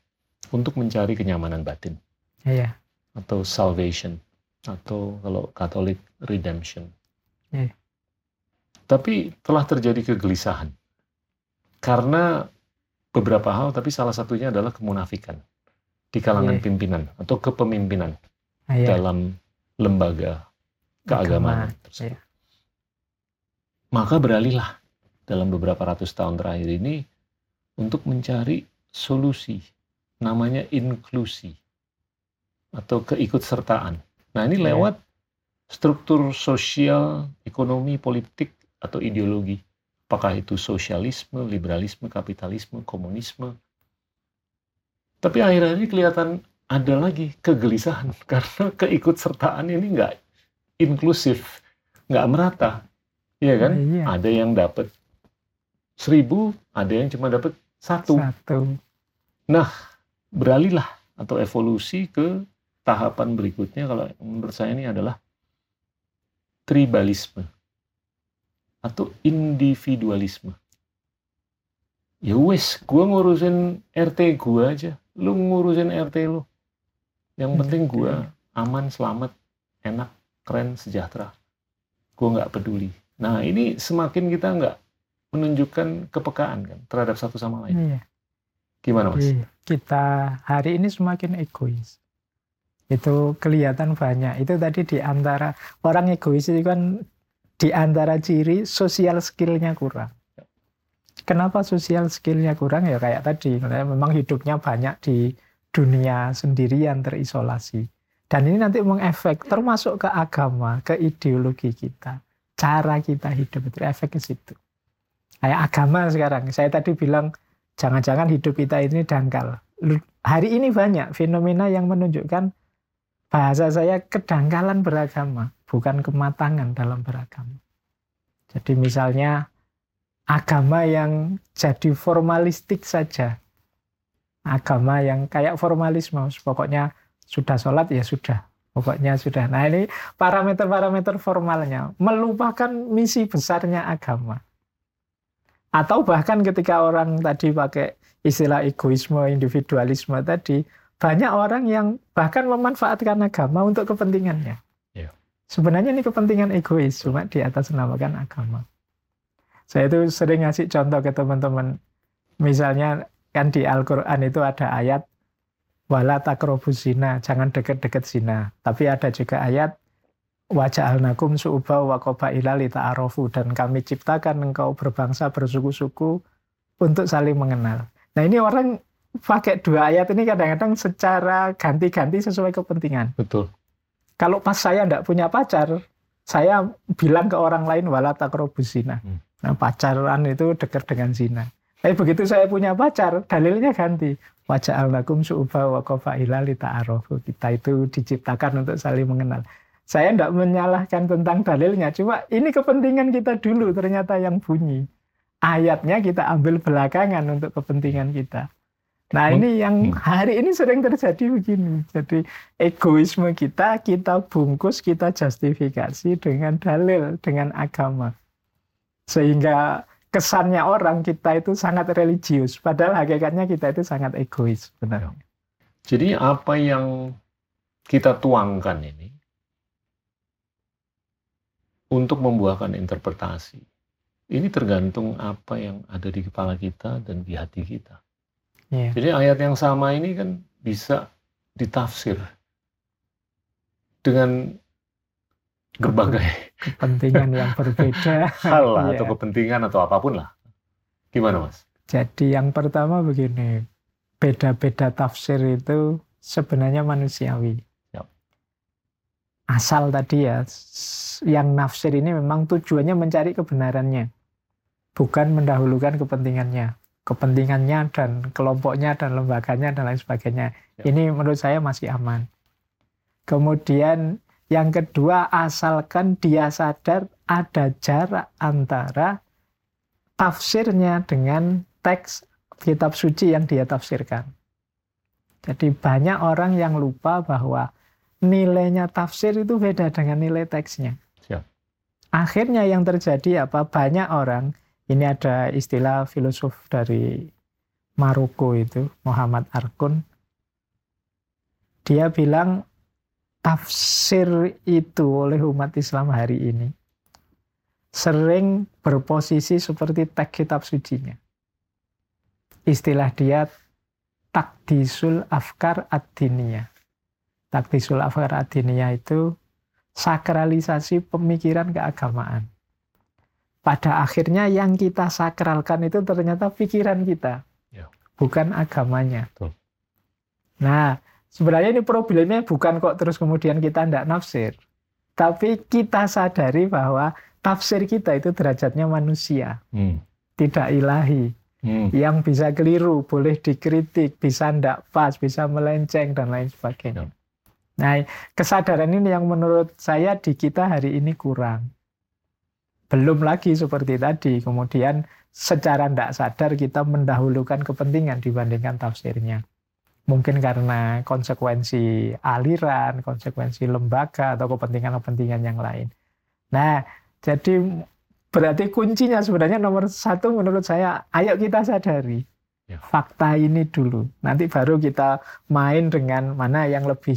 untuk mencari kenyamanan batin, iya, atau salvation, atau kalau Katolik, redemption. Iya. Tapi telah terjadi kegelisahan. Karena beberapa hal, tapi salah satunya adalah kemunafikan di kalangan Iya. pimpinan atau kepemimpinan iya. dalam lembaga keagamaan iya. Maka beralihlah dalam beberapa ratus tahun terakhir ini untuk mencari solusi, namanya inklusi atau keikutsertaan. Nah ini Iya. lewat struktur sosial, ekonomi, politik atau ideologi. Apakah itu sosialisme, liberalisme, kapitalisme, komunisme. Tapi akhir-akhir ini kelihatan ada lagi kegelisahan karena keikutsertaan ini nggak inklusif, nggak merata, Iya kan? Iya, Ada yang dapat seribu, ada yang cuma dapat satu. satu. Beralihlah atau evolusi ke tahapan berikutnya kalau menurut saya ini adalah tribalisme atau individualisme. Ya wes, gua ngurusin RT gua aja, lu ngurusin RT lu. Yang penting gua aman, selamat, enak, keren, sejahtera. Gua nggak peduli. Nah ini semakin kita nggak menunjukkan kepekaan kan terhadap satu sama lain. Iya. Gimana mas? Kita hari ini semakin egois. Itu kelihatan banyak. Itu tadi di antara orang egois itu kan di antara ciri sosial skillnya kurang. Kenapa sosial skillnya kurang? Ya kayak tadi, memang hidupnya banyak di dunia sendirian terisolasi. Dan ini nanti mengefek termasuk ke agama, ke ideologi kita, cara kita hidup itu efek ke situ. Kayak agama sekarang, saya tadi bilang jangan-jangan hidup kita ini dangkal. Hari ini banyak fenomena yang menunjukkan bahasa saya kedangkalan beragama, bukan kematangan dalam beragama. Jadi misalnya agama yang jadi formalistik saja. Agama yang kayak formalisme, pokoknya sudah sholat ya sudah. Pokoknya sudah. Nah ini parameter-parameter formalnya. Melupakan misi besarnya agama. Atau bahkan ketika orang tadi pakai istilah egoisme, individualisme tadi, banyak orang yang bahkan memanfaatkan agama untuk kepentingannya. Iya. Sebenarnya ini kepentingan egois, cuma di atas namakan agama. Saya itu sering ngasih contoh ke teman-teman. Misalnya kan di Al-Quran itu ada ayat wala takrobus zina, jangan deket-deket zina. Tapi ada juga ayat waja'alnakum su'uba wa qabaila lita'arofu dan kami ciptakan engkau berbangsa bersuku-suku untuk saling mengenal. Nah ini orang pakai dua ayat ini kadang-kadang secara ganti-ganti sesuai kepentingan. Betul. Kalau pas saya tidak punya pacar, saya bilang ke orang lain wala takrobus zina. Hmm. Nah pacaran itu dekat dengan zina. Tapi begitu saya punya pacar, dalilnya ganti. Wajah alnakum su'uba wa qafaila ta'arofu. Kita itu diciptakan untuk saling mengenal. Saya tidak menyalahkan tentang dalilnya, cuma ini kepentingan kita dulu ternyata yang bunyi. Ayatnya kita ambil belakangan untuk kepentingan kita. Nah ini yang hmm. hari ini sering terjadi begini. Jadi egoisme kita, kita bungkus, kita justifikasi dengan dalil, dengan agama. Sehingga kesannya orang kita itu sangat religius, padahal hakikatnya kita itu sangat egois benar. Jadi apa yang kita tuangkan ini untuk membuahkan interpretasi, ini tergantung apa yang ada di kepala kita dan di hati kita. Yeah. Jadi ayat yang sama ini kan bisa ditafsir dengan berbagai kepentingan yang berbeda hal lah, atau iya. kepentingan atau apa pun lah. Gimana mas? Jadi yang pertama begini, beda-beda tafsir itu sebenarnya manusiawi. Asal tadi ya, yang nafsir ini memang tujuannya mencari kebenarannya, bukan mendahulukan kepentingannya. Kepentingannya dan kelompoknya dan lembaganya dan lain sebagainya. Yep. Ini menurut saya masih aman. Kemudian yang kedua, asalkan dia sadar ada jarak antara tafsirnya dengan teks kitab suci yang dia tafsirkan. Jadi banyak orang yang lupa bahwa nilainya tafsir itu beda dengan nilai teksnya. Siap. Akhirnya yang terjadi apa? Banyak orang, ini ada istilah filosof dari Maroko itu, Muhammad Arkun. Dia bilang tafsir itu oleh umat Islam hari ini sering berposisi seperti teks kitab sucinya. Istilah dia takdisul afkar ad-diniyah. Takdisul afkar ad-diniyah itu sakralisasi pemikiran keagamaan. Pada akhirnya yang kita sakralkan itu ternyata pikiran kita, ya. bukan agamanya. Betul. Nah, Sebenarnya ini problemnya bukan kok terus kemudian kita tidak nafsir. Tapi kita sadari bahwa tafsir kita itu derajatnya manusia. Hmm. Tidak ilahi. Hmm. Yang bisa keliru, boleh dikritik, bisa tidak pas, bisa melenceng, dan lain sebagainya. Hmm. Nah, kesadaran ini yang menurut saya di kita hari ini kurang. Belum lagi seperti tadi, kemudian secara tidak sadar kita mendahulukan kepentingan dibandingkan tafsirnya mungkin karena konsekuensi aliran, konsekuensi lembaga atau kepentingan-kepentingan yang lain. Nah, jadi berarti kuncinya sebenarnya nomor satu menurut saya, ayo kita sadari ya. fakta ini dulu. Nanti baru kita main dengan mana yang lebih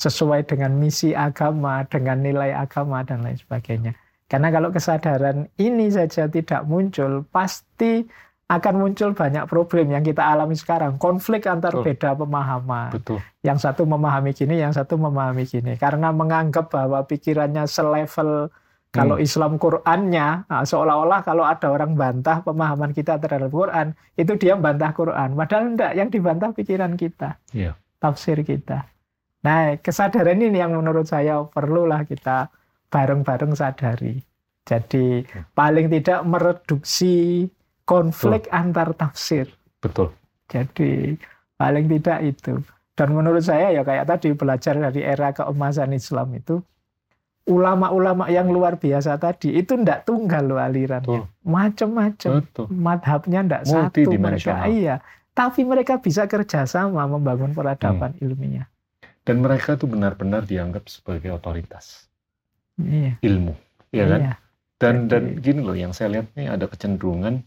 sesuai dengan misi agama, dengan nilai agama dan lain sebagainya. Karena kalau kesadaran ini saja tidak muncul, pasti akan muncul banyak problem yang kita alami sekarang. Konflik antar Betul. beda pemahaman. Betul. Yang satu memahami gini, yang satu memahami gini. Karena menganggap bahwa pikirannya selevel kalau hmm. Islam Qurannya, nah, seolah-olah kalau ada orang bantah pemahaman kita terhadap Quran, itu dia bantah Quran. Padahal enggak, yang dibantah pikiran kita, yeah. tafsir kita. Nah, kesadaran ini yang menurut saya perlulah kita bareng-bareng sadari. Jadi hmm. paling tidak mereduksi konflik Betul. antar tafsir. Betul. Jadi paling tidak itu. Dan menurut saya ya kayak tadi belajar dari era keemasan Islam itu ulama-ulama yang luar biasa tadi itu ndak tunggal loh alirannya. Macam-macam. Madhabnya ndak satu mereka. Iya. Tapi mereka bisa kerjasama membangun peradaban hmm. ilmiah. Dan mereka tuh benar-benar dianggap sebagai otoritas. Iya. Ilmu. Ya kan? Iya. Dan, Jadi, dan gini loh, yang saya lihat nih ada kecenderungan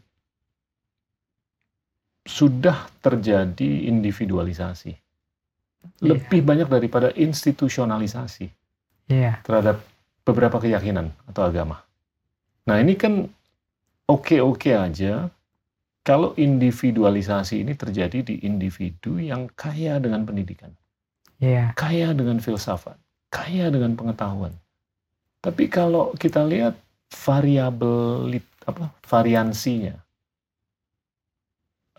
sudah terjadi individualisasi. Lebih banyak daripada institusionalisasi yeah. terhadap beberapa keyakinan atau agama. Nah ini kan oke-oke aja kalau individualisasi ini terjadi di individu yang kaya dengan pendidikan, yeah. kaya dengan filsafat, kaya dengan pengetahuan. Tapi kalau kita lihat variabel apa variansinya,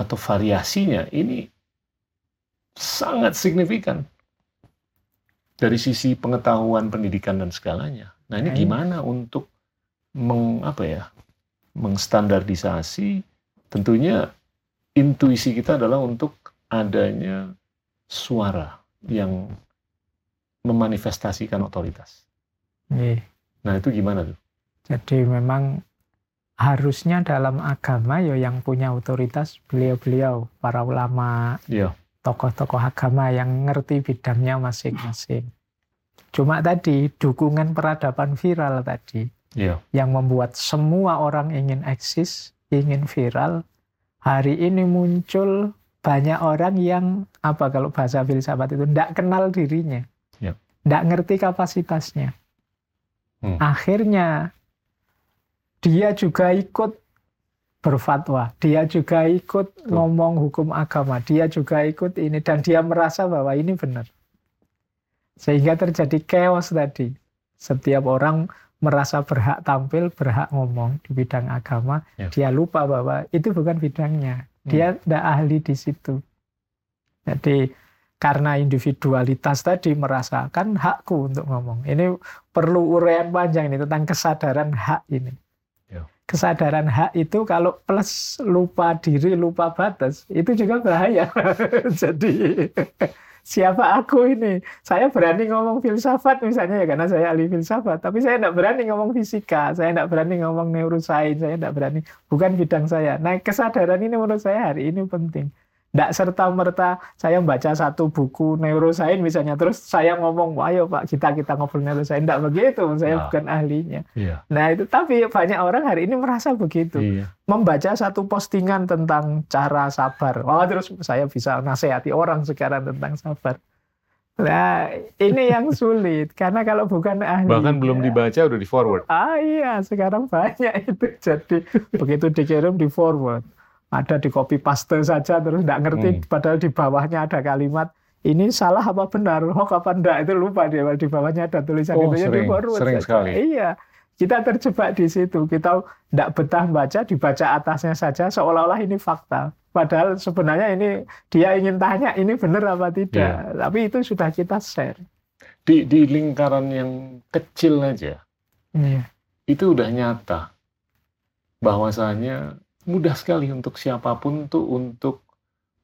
atau variasinya ini sangat signifikan dari sisi pengetahuan, pendidikan dan segalanya. Nah, ini gimana untuk meng apa ya? mengstandardisasi tentunya intuisi kita adalah untuk adanya suara yang memanifestasikan otoritas. Iya. Nah itu gimana tuh? Jadi memang harusnya dalam agama ya yang punya otoritas beliau-beliau para ulama, Iya. tokoh-tokoh agama yang ngerti bidangnya masing-masing. Cuma tadi dukungan peradaban viral tadi Iya. yang membuat semua orang ingin eksis, ingin viral. Hari ini muncul banyak orang yang apa kalau bahasa filsafat itu tidak kenal dirinya, tidak ngerti kapasitasnya. Hmm. Akhirnya dia juga ikut berfatwa, dia juga ikut Betul. ngomong hukum agama, dia juga ikut ini dan dia merasa bahwa ini benar. Sehingga terjadi chaos tadi. Setiap orang merasa berhak tampil, berhak ngomong di bidang agama, Ya. dia lupa bahwa itu bukan bidangnya. Dia tidak ahli di situ. Jadi karena individualitas tadi merasakan hakku untuk ngomong. Ini perlu uraian panjang ini tentang kesadaran hak ini. Ya. Kesadaran hak itu kalau plus lupa diri, lupa batas, itu juga bahaya. Jadi siapa aku ini? Saya berani ngomong filsafat misalnya ya karena saya ahli filsafat, tapi saya tidak berani ngomong fisika, saya tidak berani ngomong neuroscience, saya tidak berani, bukan bidang saya. Nah kesadaran ini menurut saya hari ini penting. Tidak serta-merta saya baca satu buku neuroscience misalnya, terus saya ngomong, ayo Pak kita kita ngobrol neuroscience. Tidak begitu, saya Nah. bukan ahlinya. Iya. Nah itu tapi banyak orang hari ini merasa begitu Iya. membaca satu postingan tentang cara sabar. Oh, terus saya bisa nasihati orang sekarang tentang sabar. Nah, ini yang sulit karena kalau bukan ahli. Bahkan belum dibaca udah di forward. Ah iya, sekarang banyak itu. Jadi begitu dikirim di forward, ada di copy paste saja terus tidak ngerti Hmm. padahal di bawahnya ada kalimat ini salah apa benar, hoax apa enggak itu lupa dia di bawahnya ada tulisan Oh, itu ya sering, forward sering saja. sekali. Iya. Kita terjebak di situ. Kita tidak betah baca, dibaca atasnya saja seolah-olah ini fakta. Padahal sebenarnya ini dia ingin tanya ini benar apa tidak. Iya. Tapi itu sudah kita share. Di, di lingkaran yang kecil aja, Iya. itu udah nyata bahwasanya mudah sekali untuk siapa pun tuh untuk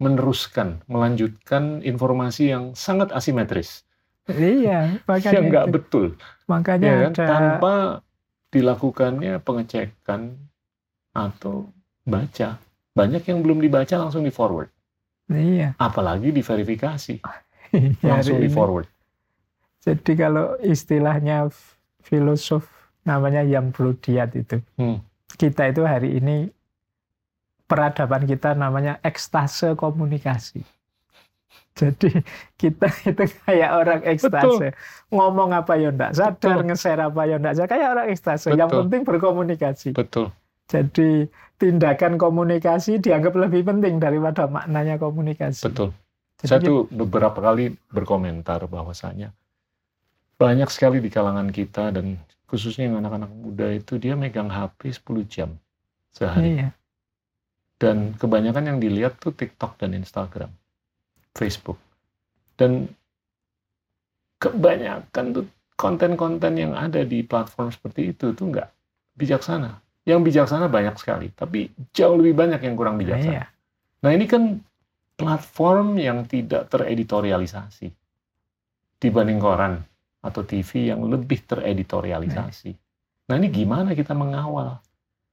meneruskan, melanjutkan informasi yang sangat asimetris, Iya, makanya yang nggak betul, Makanya ya kan? ada tanpa dilakukannya pengecekan atau baca. Banyak yang belum dibaca langsung di forward, iya. apalagi diverifikasi Hari langsung di forward. Jadi kalau istilahnya filosof namanya yang diat itu. Hmm. Kita itu hari ini peradaban kita namanya ekstase komunikasi. Jadi kita itu kayak orang ekstase. Ngomong apa ya enggak sadar, Betul. nge-share apa ya enggak sadar. Kayak orang ekstase. Yang Betul. penting berkomunikasi. Betul. Jadi tindakan komunikasi dianggap lebih penting daripada maknanya komunikasi. Betul. Jadi Saya tuh beberapa kali berkomentar bahwasanya banyak sekali di kalangan kita dan khususnya yang anak-anak muda itu dia megang HP 10 jam sehari. Iya. Dan kebanyakan yang dilihat tuh TikTok dan Instagram, Facebook. Dan kebanyakan tuh konten-konten yang ada di platform seperti itu tuh nggak bijaksana. Yang bijaksana banyak sekali, tapi jauh lebih banyak yang kurang Nah, bijaksana. iya. Nah ini kan platform yang tidak tereditorialisasi dibanding koran atau TV yang lebih tereditorialisasi. Nah ini gimana kita mengawal?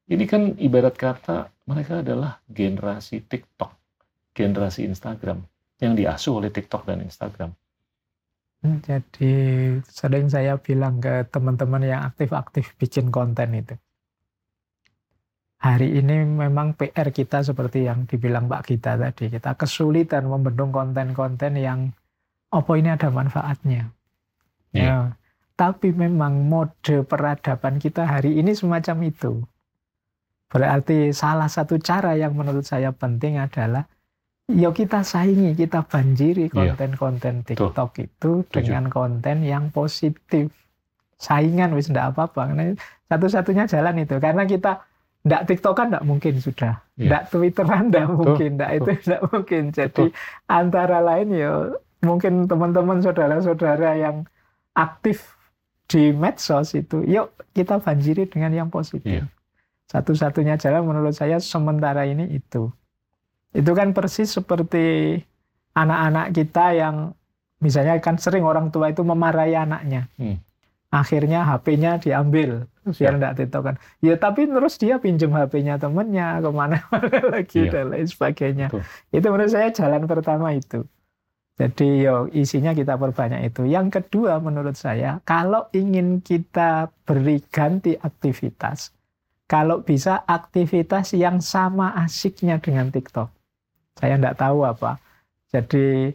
Ini kan ibarat kata mereka adalah generasi TikTok, generasi Instagram yang diasuh oleh TikTok dan Instagram. Jadi sering saya bilang ke teman-teman yang aktif-aktif bikin konten itu. Hari ini memang PR kita seperti yang dibilang Mbak Gita tadi. Kita kesulitan membendung konten-konten yang apa ini ada manfaatnya. Iya. Ya. Tapi memang mode peradaban kita hari ini semacam itu. Berarti salah satu cara yang menurut saya penting adalah ya kita saingi, kita banjiri Iya. konten-konten TikTok itu dengan konten yang positif. Saingan wis enggak apa-apa. Karena satu-satunya jalan itu. Karena kita enggak TikTokan enggak mungkin sudah. Iya. Enggak Twitteran enggak mungkin, enggak itu enggak mungkin. Jadi antara lain ya mungkin teman-teman saudara-saudara yang aktif di medsos itu, yuk kita banjiri dengan yang positif. Iya. Satu-satunya jalan menurut saya sementara ini itu. Itu kan persis seperti anak-anak kita yang misalnya kan sering orang tua itu memarahi anaknya. Hmm. Akhirnya HP-nya diambil biar Ya. tidak tiktokan. Ya tapi terus dia pinjem HP-nya temennya ke mana-mana lagi Iya. dan lain sebagainya. Betul. Itu menurut saya jalan pertama itu. Jadi yo isinya kita perbanyak itu. Yang kedua menurut saya kalau ingin kita beri ganti aktivitas, kalau bisa aktivitas yang sama asiknya dengan TikTok. Saya tidak tahu apa. Jadi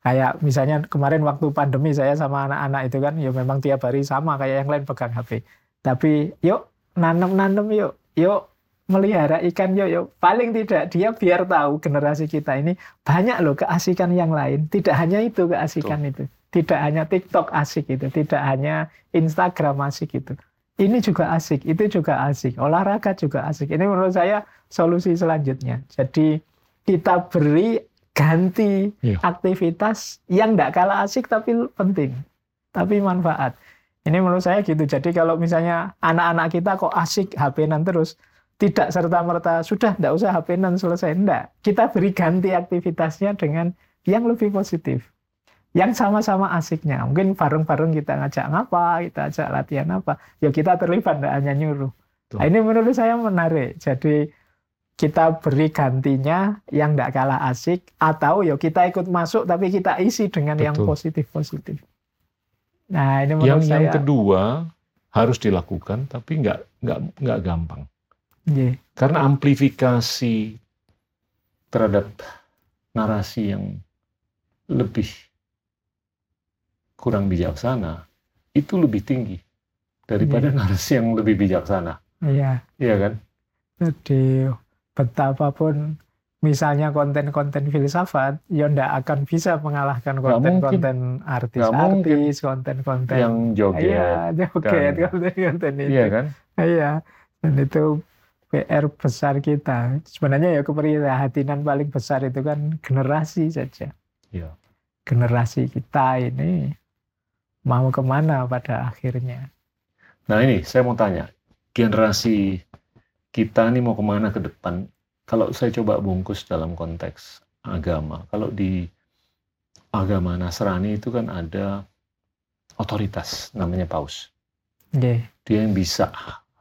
kayak misalnya kemarin waktu pandemi saya sama anak-anak itu kan ya memang tiap hari sama kayak yang lain pegang HP. Tapi yuk nanam-nanam yuk, yuk melihara ikan yuk, yuk. Paling tidak dia biar tahu generasi kita ini banyak loh keasikan yang lain. Tidak hanya itu keasikan itu. Tidak hanya TikTok asik itu, tidak hanya Instagram asik itu. Ini juga asik, itu juga asik. Olahraga juga asik. Ini menurut saya solusi selanjutnya. Jadi kita beri ganti Iya. aktivitas yang tidak kalah asik tapi penting, tapi manfaat. Ini menurut saya gitu. Jadi kalau misalnya anak-anak kita kok asik HP-nan terus, tidak serta-merta sudah tidak usah HP-nan selesai. Enggak. Kita beri ganti aktivitasnya dengan yang lebih positif. Yang sama-sama asiknya. Mungkin bareng-bareng kita ngajak ngapa, kita ajak latihan apa. Ya kita terlibat, tidak hanya nyuruh. Nah, ini menurut saya menarik. Jadi kita beri gantinya yang tidak kalah asik atau ya kita ikut masuk tapi kita isi dengan yang Betul. positif-positif. Nah, ini Yang menurut yang saya kedua harus dilakukan, tapi nggak nggak nggak gampang. Iya, Karena amplifikasi terhadap narasi yang lebih kurang bijaksana itu lebih tinggi daripada Iya. narasi yang lebih bijaksana. iya. Iya kan? Jadi betapapun misalnya konten-konten filsafat, ya ndak akan bisa mengalahkan konten-konten artis-artis, konten-konten Yang joget, Iya, joget, dan- konten-konten itu. iya kan? Iya, dan itu PR besar kita. Sebenarnya ya keprihatinan paling besar itu kan generasi saja. Iya. Generasi kita ini mau ke mana pada akhirnya. Nah ini saya mau tanya, generasi kita ini mau ke mana ke depan? Kalau saya coba bungkus dalam konteks agama, kalau di agama Nasrani itu kan ada otoritas namanya paus. Iya, Dia yang bisa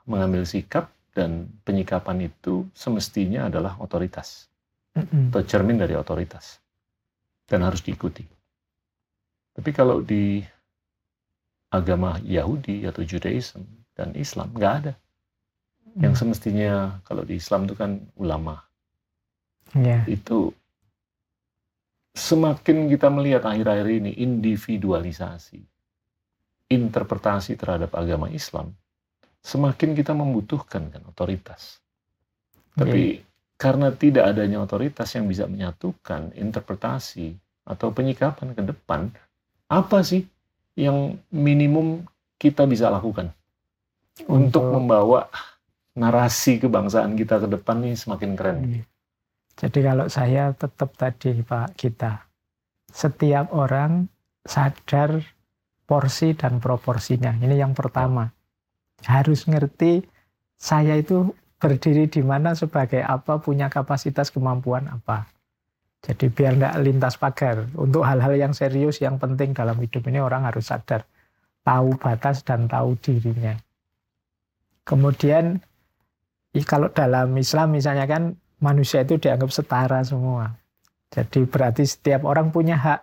mengambil sikap dan penyikapan itu semestinya adalah otoritas Mm-mm. atau cermin dari otoritas dan harus diikuti. Tapi kalau di agama Yahudi atau Judaism dan Islam nggak ada. Yang semestinya kalau di Islam itu kan ulama. Iya, Itu semakin kita melihat akhir-akhir ini individualisasi, interpretasi terhadap agama Islam, semakin kita membutuhkan kan otoritas. Tapi karena tidak adanya otoritas yang bisa menyatukan interpretasi atau penyikapan ke depan, apa sih yang minimum kita bisa lakukan untuk membawa narasi kebangsaan kita ke depan nih semakin keren? Iya. Jadi kalau saya tetap tadi Pak kita, setiap orang sadar porsi dan proporsinya. Ini yang pertama. Harus ngerti saya itu berdiri di mana sebagai apa, punya kapasitas kemampuan apa. Jadi biar tidak lintas pagar. Untuk hal-hal yang serius, yang penting dalam hidup ini orang harus sadar. Tahu batas dan tahu dirinya. Kemudian kalau dalam Islam misalnya kan manusia itu dianggap setara semua. Jadi berarti setiap orang punya hak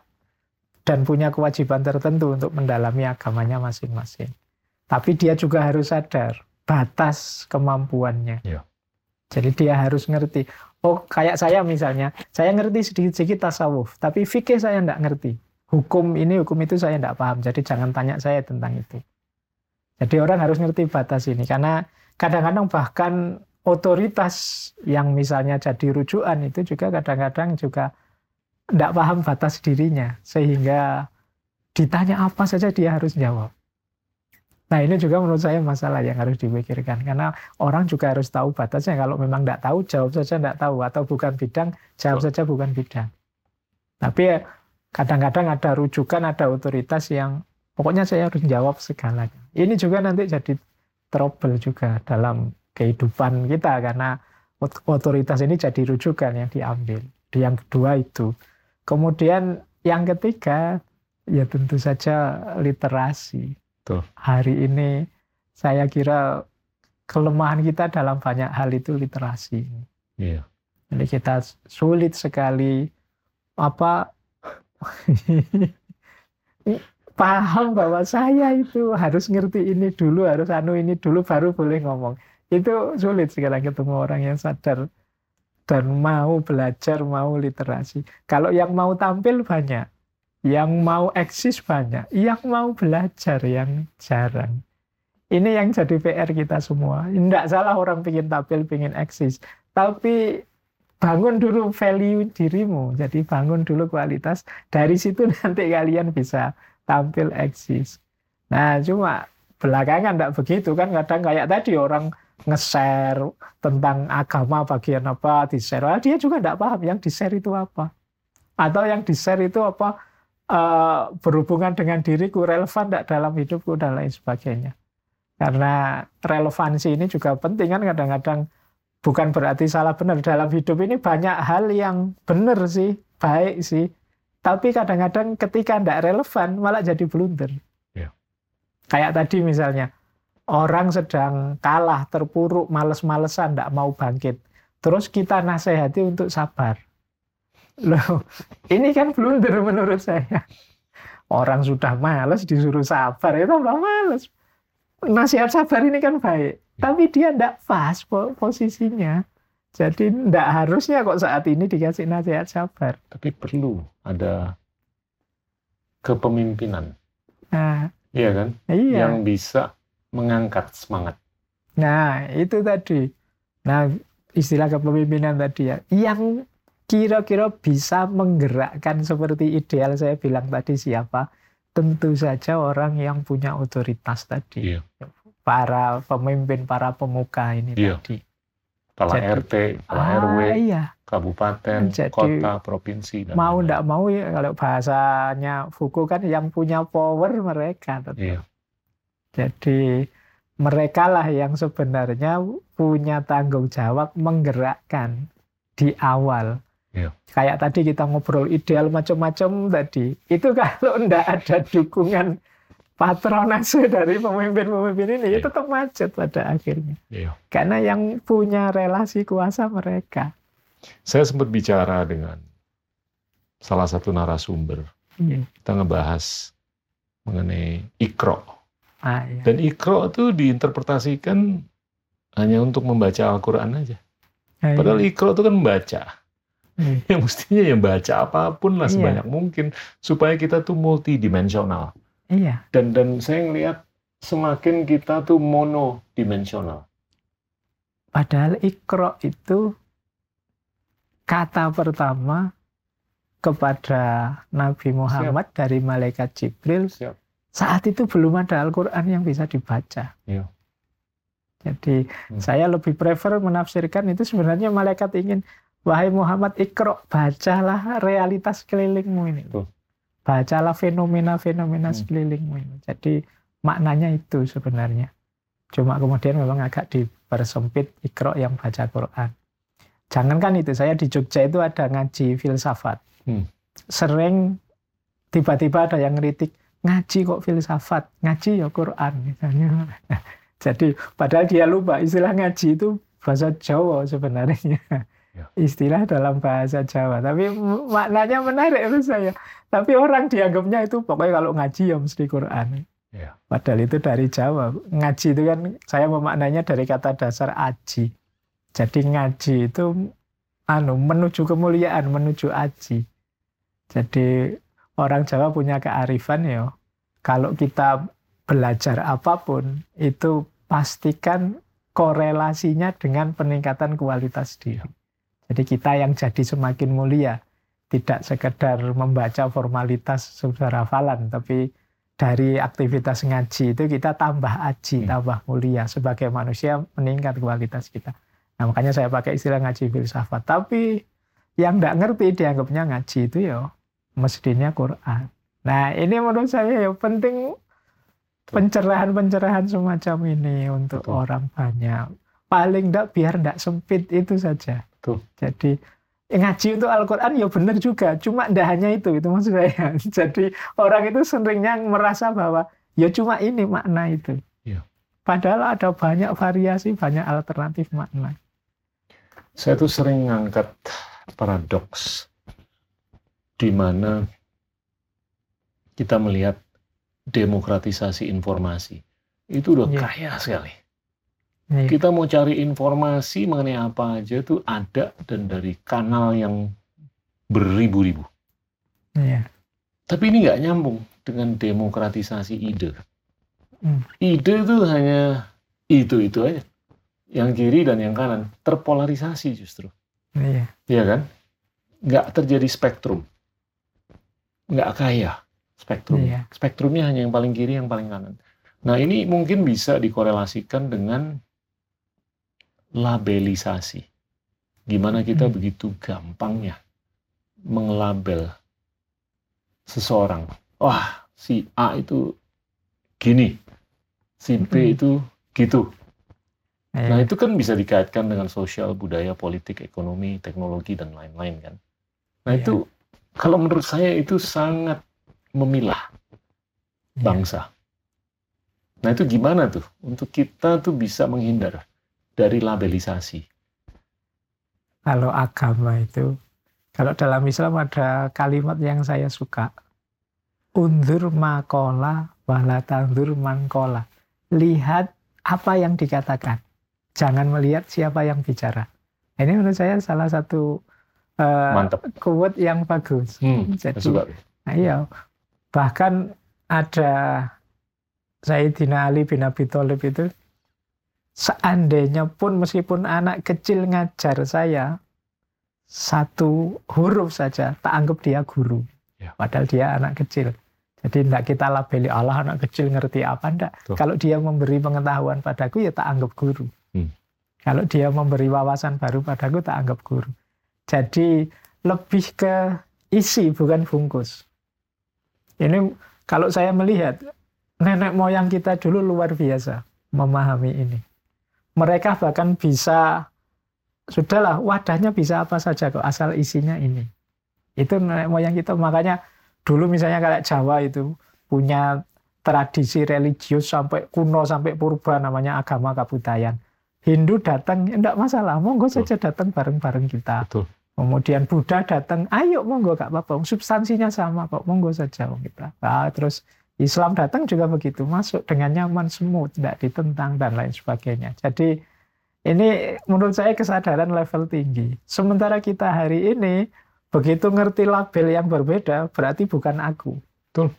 dan punya kewajiban tertentu untuk mendalami agamanya masing-masing. Tapi dia juga harus sadar batas kemampuannya. Iya. Jadi dia harus ngerti. Oh kayak saya misalnya, saya ngerti sedikit-sedikit tasawuf, tapi fikih saya tidak ngerti. Hukum ini, hukum itu saya tidak paham. Jadi jangan tanya saya tentang itu. Jadi orang harus ngerti batas ini. Karena kadang-kadang bahkan otoritas yang misalnya jadi rujukan itu juga kadang-kadang juga tidak paham batas dirinya. Sehingga ditanya apa saja dia harus jawab. Nah ini juga menurut saya masalah yang harus dipikirkan. Karena orang juga harus tahu batasnya. Kalau memang tidak tahu, jawab saja tidak tahu. Atau bukan bidang, jawab saja bukan bidang. Tapi ya, kadang-kadang ada rujukan, ada otoritas yang pokoknya saya harus jawab segalanya. Ini juga nanti jadi trouble juga dalam kehidupan kita. Karena otoritas ini jadi rujukan yang diambil. Yang kedua itu. Kemudian yang ketiga ya tentu saja literasi. Tuh. Hari ini saya kira kelemahan kita dalam banyak hal itu literasi. Iya. Jadi kita sulit sekali apa paham bahwa saya itu harus ngerti ini dulu, harus anu ini dulu baru boleh ngomong. Itu sulit sekarang ketemu orang yang sadar dan mau belajar, mau literasi. Kalau yang mau tampil banyak, yang mau eksis banyak, yang mau belajar yang jarang. Ini yang jadi PR kita semua. Tidak salah orang ingin tampil, ingin eksis. Tapi bangun dulu value dirimu. Jadi bangun dulu kualitas. Dari situ nanti kalian bisa tampil eksis. Nah cuma belakangan tidak begitu kan. Kadang kayak tadi orang nge-share tentang agama bagian apa di-share. Dia juga tidak paham yang di-share itu apa. Atau yang di-share itu apa uh, berhubungan dengan diriku, relevan tidak dalam hidupku, dan lain sebagainya. Karena relevansi ini juga penting kan kadang-kadang bukan berarti salah benar dalam hidup ini banyak hal yang benar sih, baik sih. Tapi kadang-kadang ketika tidak relevan malah jadi blunder. Ya. Kayak tadi misalnya orang sedang kalah, terpuruk, males-malesan, tidak mau bangkit. Terus kita nasihati untuk sabar. Loh, ini kan blunder menurut saya. Orang sudah males disuruh sabar, itu tambah males nasihat sabar ini kan baik, tapi dia tidak pas posisinya. Jadi tidak harusnya kok saat ini dikasih nasihat sabar. Tapi perlu ada kepemimpinan. Nah, iya kan? Iya. Yang bisa mengangkat semangat. Nah, itu tadi. Nah, istilah kepemimpinan tadi ya. Yang kira-kira bisa menggerakkan seperti ideal saya bilang tadi siapa? tentu saja orang yang punya otoritas tadi. Iya. Para pemimpin, para pemuka ini iya. tadi. Kepala Jadi, RT, kepala ah, RW, iya. kabupaten, Jadi, kota, provinsi. Dan mau tidak mau ya kalau bahasanya Fuku kan yang punya power mereka. Iya. Jadi mereka lah yang sebenarnya punya tanggung jawab menggerakkan di awal Ya. Kayak tadi kita ngobrol ideal macam-macam tadi. Itu kalau tidak ada dukungan patronase dari pemimpin-pemimpin ini, ya. tetap macet pada akhirnya. Ya. Karena yang punya relasi kuasa mereka. Saya sempat bicara dengan salah satu narasumber. Ya. Kita ngebahas mengenai ikro. Ah, ya. Dan ikro itu diinterpretasikan hanya untuk membaca Al-Quran aja. Ah, Padahal ya. ikro itu kan membaca. ya mestinya yang baca apa pun lah iya. sebanyak mungkin supaya kita tuh multidimensional. Iya. Dan dan saya ngelihat semakin kita tuh monodimensional. Padahal ikro itu kata pertama kepada Nabi Muhammad Siap. dari malaikat Jibril. Siap. Saat itu belum ada Al-Quran yang bisa dibaca. Iya. Jadi hmm. saya lebih prefer menafsirkan itu sebenarnya malaikat ingin Wahai Muhammad ikro, bacalah realitas kelilingmu ini. Tuh. Bacalah fenomena-fenomena hmm. sekelilingmu ini. Jadi maknanya itu sebenarnya. Cuma kemudian memang agak dipersempit ikro yang baca Quran. Jangankan itu, saya di Jogja itu ada ngaji filsafat. Hmm. Sering tiba-tiba ada yang kritik, ngaji kok filsafat, ngaji ya Quran misalnya. Jadi padahal dia lupa istilah ngaji itu bahasa Jawa sebenarnya. Ya. istilah dalam bahasa Jawa. Tapi maknanya menarik menurut saya. Tapi orang dianggapnya itu pokoknya kalau ngaji ya mesti Quran. Ya. Padahal itu dari Jawa. Ngaji itu kan saya memaknanya dari kata dasar aji. Jadi ngaji itu anu menuju kemuliaan, menuju aji. Jadi orang Jawa punya kearifan ya. Kalau kita belajar apa pun itu pastikan korelasinya dengan peningkatan kualitas diri. Jadi kita yang jadi semakin mulia, tidak sekedar membaca formalitas saudara falan, tapi dari aktivitas ngaji itu kita tambah aji, hmm. tambah mulia sebagai manusia meningkat kualitas kita. Nah makanya saya pakai istilah ngaji filsafat. Tapi yang tidak ngerti dianggapnya ngaji itu ya mestinya Quran. Nah ini menurut saya ya penting pencerahan-pencerahan semacam ini untuk Betul. orang banyak paling enggak biar enggak sempit itu saja. Tuh. Jadi ngaji untuk Al-Quran ya benar juga, cuma enggak hanya itu, itu maksud saya. Jadi orang itu seringnya merasa bahwa ya cuma ini makna itu. Iya. Padahal ada banyak variasi, banyak alternatif makna. Saya tuh sering ngangkat paradoks di mana kita melihat demokratisasi informasi itu udah Iya. kaya sekali. Iya. Kita mau cari informasi mengenai apa aja tuh ada dan dari kanal yang beribu-ribu. Iya. Tapi ini nggak nyambung dengan demokratisasi ide. Hmm. Ide itu hanya itu-itu aja. Yang kiri dan yang kanan terpolarisasi justru. Iya. Iya kan? Nggak terjadi spektrum. Nggak kaya spektrum. Iya. Spektrumnya hanya yang paling kiri, yang paling kanan. Nah ini mungkin bisa dikorelasikan dengan labelisasi. Gimana kita Hmm. begitu gampangnya mengelabel seseorang. Wah, si A itu gini, si B Hmm. itu gitu. Nah Iya. itu kan bisa dikaitkan dengan sosial, budaya, politik, ekonomi, teknologi, dan lain-lain kan. Nah itu kalau menurut saya itu sangat memilah Iya. bangsa. Nah itu gimana tuh untuk kita tuh bisa menghindar dari labelisasi. Kalau agama itu, kalau dalam Islam ada kalimat yang saya suka. Undur makola walatandur mankola. Lihat apa yang dikatakan. Jangan melihat siapa yang bicara. Ini menurut saya salah satu Mantap. quote yang bagus. Hmm, Jadi, suka. Nah, iya. Bahkan ada Sayyidina Ali bin Abi Thalib itu seandainya pun meskipun anak kecil ngajar saya satu huruf saja tak anggap dia guru. Ya. Padahal dia anak kecil. Jadi tidak kita labeli Allah anak kecil ngerti apa. Tuh. Kalau dia memberi pengetahuan padaku ya tak anggap guru. Hmm. Kalau dia memberi wawasan baru padaku tak anggap guru. Jadi lebih ke isi bukan bungkus. Ini kalau saya melihat nenek moyang kita dulu luar biasa memahami ini. Mereka bahkan bisa sudahlah wadahnya bisa apa saja kok asal isinya ini. Itu nenek moyang kita makanya dulu misalnya kayak Jawa itu punya tradisi religius sampai kuno sampai purba namanya agama kabudayan. Hindu datang enggak masalah, monggo saja datang bareng-bareng kita. Betul. Kemudian Buddha datang, ayo monggo gak apa-apa, substansinya sama kok, monggo saja kita. Nah, terus Islam datang juga begitu, masuk dengan nyaman semut, tidak ditentang dan lain sebagainya. Jadi ini menurut saya kesadaran level tinggi. Sementara kita hari ini begitu ngerti label yang berbeda, berarti bukan aku. Betul.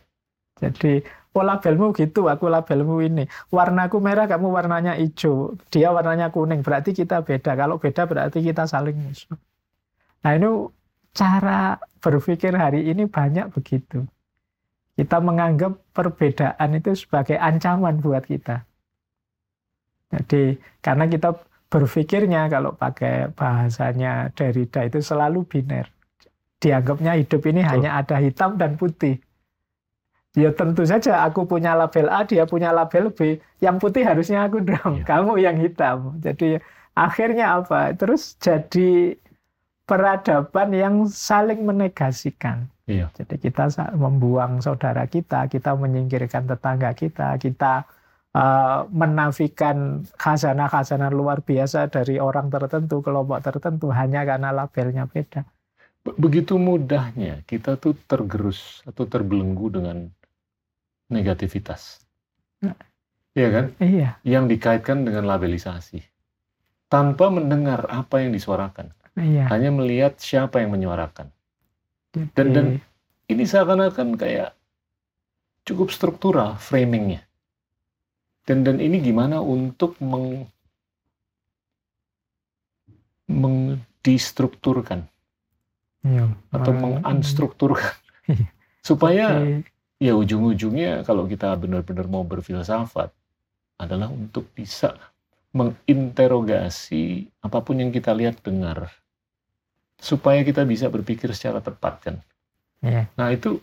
Jadi, oh labelmu gitu, aku labelmu ini. Warnaku merah, kamu warnanya hijau. Dia warnanya kuning, berarti kita beda. Kalau beda berarti kita saling musuh. Nah ini cara berpikir hari ini banyak begitu. Kita menganggap perbedaan itu sebagai ancaman buat kita. Jadi karena kita berpikirnya kalau pakai bahasanya Derrida itu selalu biner. Dianggapnya hidup ini Betul. hanya ada hitam dan putih. Ya tentu saja aku punya label A, dia punya label B. Yang putih harusnya aku dong, Iya. kamu yang hitam. Jadi akhirnya apa? Terus jadi peradaban yang saling menegasikan. Iya. Jadi kita membuang saudara kita, kita menyingkirkan tetangga kita, kita eh, menafikan khazanah-khazanah luar biasa dari orang tertentu, kelompok tertentu hanya karena labelnya beda. Be- Begitu mudahnya kita tuh tergerus atau terbelenggu dengan negativitas. Nah. Iya kan? Iya, Yang dikaitkan dengan labelisasi. Tanpa mendengar apa yang disuarakan. iya. Hanya melihat siapa yang menyuarakan. Dan- dan- Ini seakan-akan kayak cukup struktural framingnya. Dan dan ini gimana untuk meng mengdistrukturkan iya, atau meng- mengunstrukturkan? Iya. supaya Jadi, ya ujung-ujungnya kalau kita benar-benar mau berfilsafat adalah untuk bisa menginterogasi apa pun yang kita lihat dengar supaya kita bisa berpikir secara tepat kan. iya, Nah itu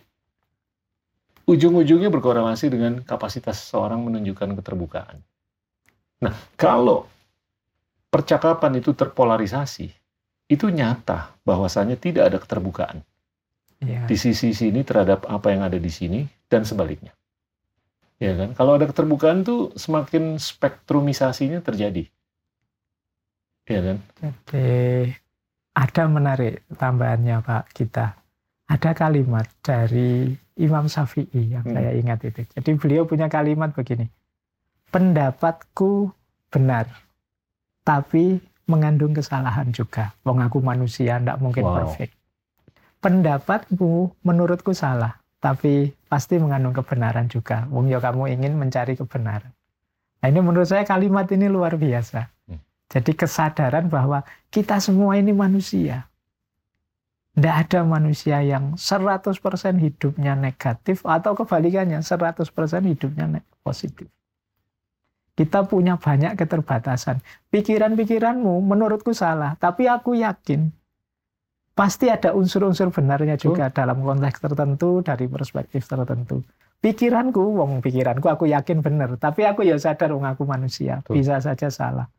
ujung-ujungnya berkorelasi dengan kapasitas seseorang menunjukkan keterbukaan. Nah kalau percakapan itu terpolarisasi, itu nyata bahwasanya tidak ada keterbukaan Iya. di sisi sini terhadap apa yang ada di sini dan sebaliknya. Ya kan? Kalau ada keterbukaan tuh semakin spektrumisasinya terjadi. Ya kan? Jadi ada menarik tambahannya Pak kita. Ada kalimat dari Imam Syafi'i yang Hmm. saya ingat itu. Jadi beliau punya kalimat begini. Pendapatku benar, tapi mengandung kesalahan juga. Wong aku manusia, ndak mungkin Wow. perfect. Pendapatmu menurutku salah, tapi pasti mengandung kebenaran juga. Wong ya kamu ingin mencari kebenaran. Nah ini menurut saya kalimat ini luar biasa. Hmm. Jadi kesadaran bahwa kita semua ini manusia. Tidak ada manusia yang 100% hidupnya negatif atau kebalikannya 100% hidupnya positif. Kita punya banyak keterbatasan. Pikiran-pikiranmu menurutku salah, tapi aku yakin pasti ada unsur-unsur benarnya juga dalam konteks tertentu dari perspektif tertentu. Pikiranku, wong pikiranku aku yakin benar, tapi aku ya sadar wong aku manusia, Betul. bisa saja salah.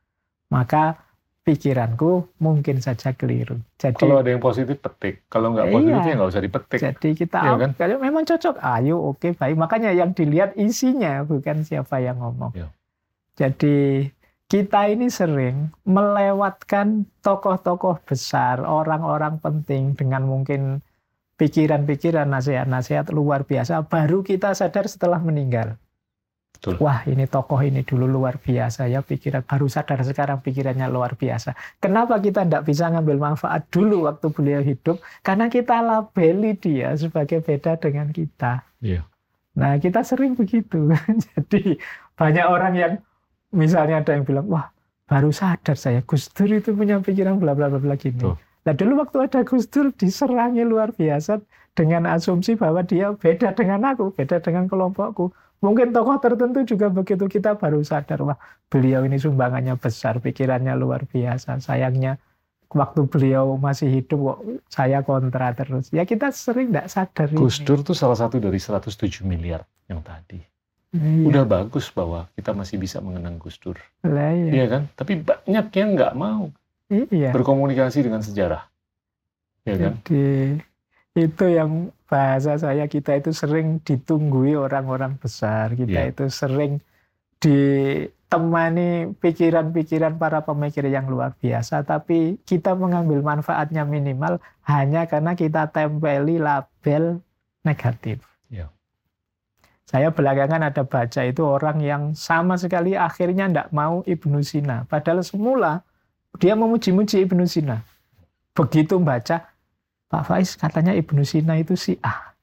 Maka pikiranku mungkin saja keliru. Jadi Kalau ada yang positif petik, kalau nggak positif Iya. ya nggak usah dipetik. jadi kita Iya kan? kalau memang cocok, ayo oke baik. Makanya yang dilihat isinya bukan siapa yang ngomong. Iya. Jadi kita ini sering melewatkan tokoh-tokoh besar, orang-orang penting dengan mungkin pikiran-pikiran, nasihat-nasihat luar biasa. Baru kita sadar setelah meninggal. Betul. Wah ini tokoh ini dulu luar biasa ya pikiran baru sadar sekarang pikirannya luar biasa. Kenapa kita tidak bisa ngambil manfaat dulu waktu beliau hidup? Karena kita labeli dia sebagai beda dengan kita. Iya. Nah kita sering begitu. Jadi banyak orang yang misalnya ada yang bilang wah baru sadar saya Gus Dur itu punya pikiran bla bla bla bla gini. Tuh. Nah dulu waktu ada Gus Dur diserangi luar biasa dengan asumsi bahwa dia beda dengan aku, beda dengan kelompokku. Mungkin tokoh tertentu juga begitu kita baru sadar wah beliau ini sumbangannya besar, pikirannya luar biasa. Sayangnya waktu beliau masih hidup kok saya kontra terus. Ya kita sering tidak sadar. Gus. Dur tuh salah satu dari 107 miliar yang tadi. Iya, Udah bagus bahwa kita masih bisa mengenang Gus Dur. lah, iya. Iya kan? Tapi banyak yang nggak mau Iya. berkomunikasi dengan sejarah. Iya kan? Itu yang bahasa saya kita itu sering ditunggui orang-orang besar. Kita Iya. itu sering ditemani pikiran-pikiran para pemikir yang luar biasa. Tapi kita mengambil manfaatnya minimal hanya karena kita tempeli label negatif. Iya. Saya belakangan ada baca itu orang yang sama sekali akhirnya tidak mau Ibnu Sina. Padahal semula dia memuji-muji Ibnu Sina. Begitu baca, Pak Faiz katanya Ibnu Sina itu si A.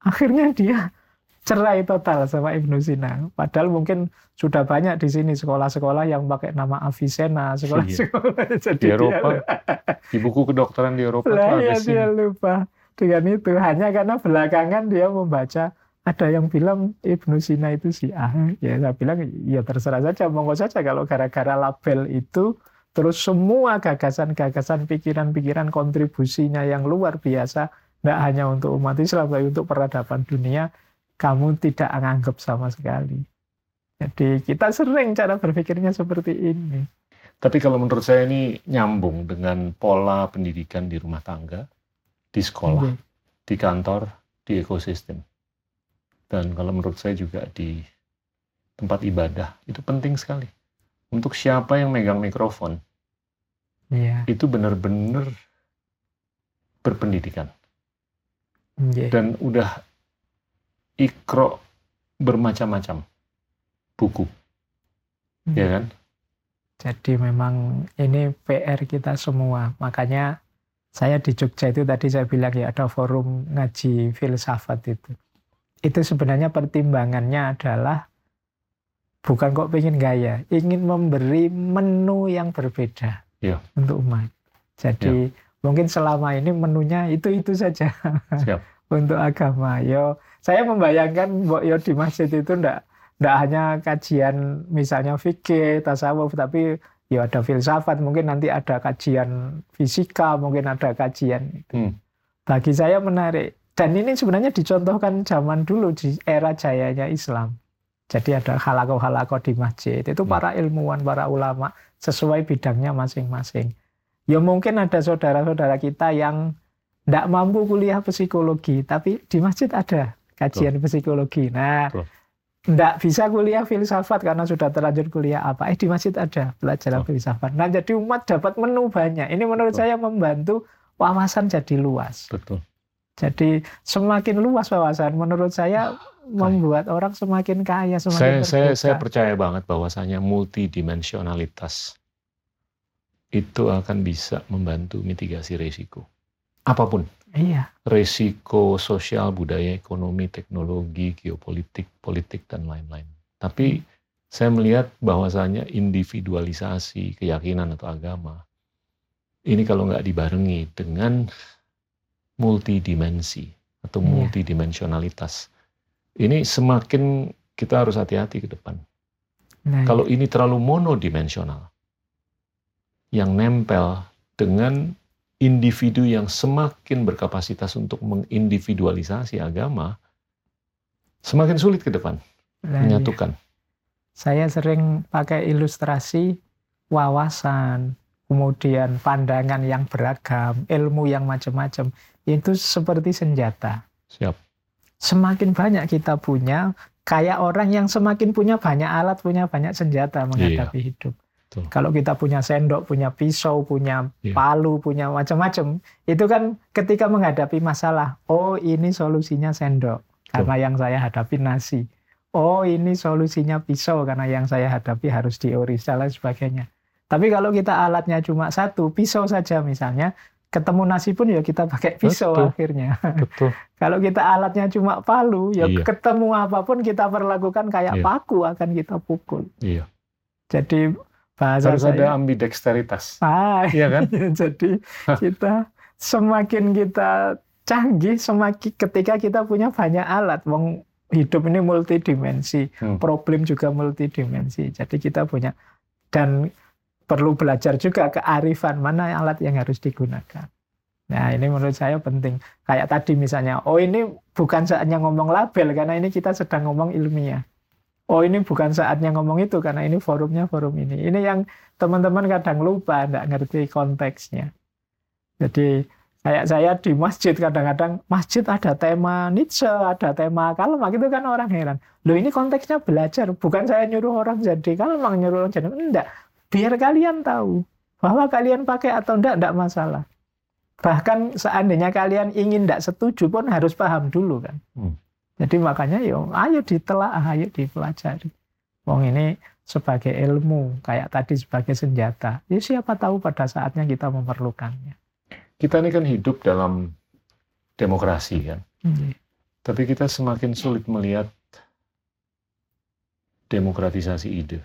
Akhirnya dia cerai total sama Ibnu Sina. Padahal mungkin sudah banyak di sini sekolah-sekolah yang pakai nama Avicenna, sekolah-sekolah. Jadi Di dia- Eropa, di buku kedokteran di Eropa lah ya dia lupa. Dengan itu hanya karena belakangan dia membaca ada yang bilang Ibnu Sina itu si A. Ya saya bilang ya terserah saja monggo saja. Kalau gara-gara label itu terus semua gagasan-gagasan pikiran-pikiran kontribusinya yang luar biasa tidak hanya untuk umat Islam tapi untuk peradaban dunia kamu tidak anggap sama sekali jadi kita sering cara berpikirnya seperti ini Tapi kalau menurut saya ini nyambung dengan pola pendidikan di rumah tangga, di sekolah, Oke. di kantor, di ekosistem. Dan kalau menurut saya juga di tempat ibadah, itu penting sekali. Untuk siapa yang megang mikrofon, Iya, itu benar-benar berpendidikan. Oke. Dan udah ikro bermacam-macam buku, ya kan? Jadi memang ini PR kita semua. Makanya saya di Jogja itu tadi saya bilang ya ada forum ngaji filsafat itu. Itu sebenarnya pertimbangannya adalah bukan kok pengen gaya, ingin memberi menu yang berbeda Iya. untuk umat. Jadi mungkin selama ini menunya itu-itu saja Siap. untuk agama. Yo, saya membayangkan Mbok Yo di masjid itu ndak ndak hanya kajian misalnya fikih, tasawuf, tapi ya ada filsafat, mungkin nanti ada kajian fisika, mungkin ada kajian itu. Hmm. Bagi saya menarik. Dan ini sebenarnya dicontohkan zaman dulu di era jayanya Islam. Jadi ada halako-halako di masjid. Itu Hmm. para ilmuwan, para ulama sesuai bidangnya masing-masing. Ya mungkin ada saudara-saudara kita yang tidak mampu kuliah psikologi, tapi di masjid ada kajian psikologi. Nah, tidak bisa kuliah filsafat karena sudah terlanjur kuliah apa. Eh di masjid ada pelajaran Betul. filsafat. Nah, jadi umat dapat menu banyak. Ini menurut Betul. saya membantu wawasan jadi luas. Betul. Jadi semakin luas wawasan menurut saya membuat orang semakin kaya, Saya semakin saya saya terbuka. percaya banget bahwasanya multidimensionalitas itu akan bisa membantu mitigasi resiko. Apa pun. Iya, Resiko sosial, budaya, ekonomi, teknologi, geopolitik, politik, dan lain-lain. Tapi saya melihat bahwasanya individualisasi keyakinan atau agama ini kalau nggak dibarengi dengan multidimensi atau Iya. multidimensionalitas, ini semakin kita harus hati-hati ke depan. nah, Kalau ini terlalu monodimensional, yang nempel dengan individu yang semakin berkapasitas untuk mengindividualisasi agama, semakin sulit ke depan nah, iya. menyatukan. Saya sering pakai ilustrasi wawasan, kemudian pandangan yang beragam, ilmu yang macam-macam. Itu seperti senjata. Siap. Semakin banyak kita punya, kayak orang yang semakin punya banyak alat, punya banyak senjata menghadapi hidup. Betul. Kalau kita punya sendok, punya pisau, punya Iya. palu, punya macam-macam, itu kan ketika menghadapi masalah, oh ini solusinya sendok karena yang saya hadapi nasi. Oh ini solusinya pisau karena yang saya hadapi harus diiris dan lain sebagainya. Tapi kalau kita alatnya cuma satu, pisau saja misalnya, ketemu nasi pun ya kita pakai pisau Betul. akhirnya. Betul. Kalau kita alatnya cuma palu, ya Iya. ketemu apa pun kita perlakukan kayak Iya. paku akan kita pukul. Iya. Jadi bahasa Harus ada saya, ambidexteritas. Ah, Iya kan? jadi kita semakin kita canggih, semakin ketika kita punya banyak alat, wong hidup ini multidimensi, Hmm. problem juga multidimensi. Jadi kita punya dan perlu belajar juga kearifan mana alat yang harus digunakan. Nah ini menurut saya penting. Kayak tadi misalnya, oh ini bukan saatnya ngomong label karena ini kita sedang ngomong ilmiah. Oh ini bukan saatnya ngomong itu karena ini forumnya forum ini. Ini yang teman-teman kadang lupa, nggak ngerti konteksnya. Jadi kayak saya di masjid kadang-kadang masjid ada tema Nietzsche, ada tema Karl Marx itu kan orang heran. Loh ini konteksnya belajar, bukan saya nyuruh orang jadi Karl Marx nyuruh orang jadi enggak. Biar kalian tahu bahwa kalian pakai atau enggak enggak masalah. Bahkan seandainya kalian ingin enggak setuju pun harus paham dulu kan. Hmm. Jadi makanya yo ayo ditelaah, ayo dipelajari. Wong ini sebagai ilmu, kayak tadi sebagai senjata. Ya siapa tahu pada saatnya kita memerlukannya. Kita ini kan hidup dalam demokrasi kan. Hmm. Tapi kita semakin sulit melihat demokratisasi ide.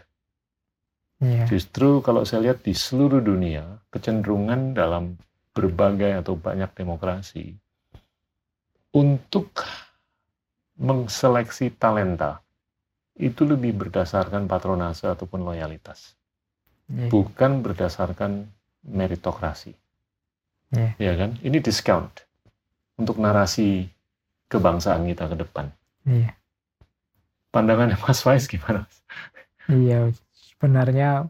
Iya. Justru kalau saya lihat di seluruh dunia, kecenderungan dalam berbagai atau banyak demokrasi untuk mengseleksi talenta itu lebih berdasarkan patronase ataupun loyalitas, Iya. bukan berdasarkan meritokrasi. Iya. Ya kan? Ini discount untuk narasi kebangsaan kita ke depan. Iya. Pandangannya Mas Faiz gimana? Iya, sebenarnya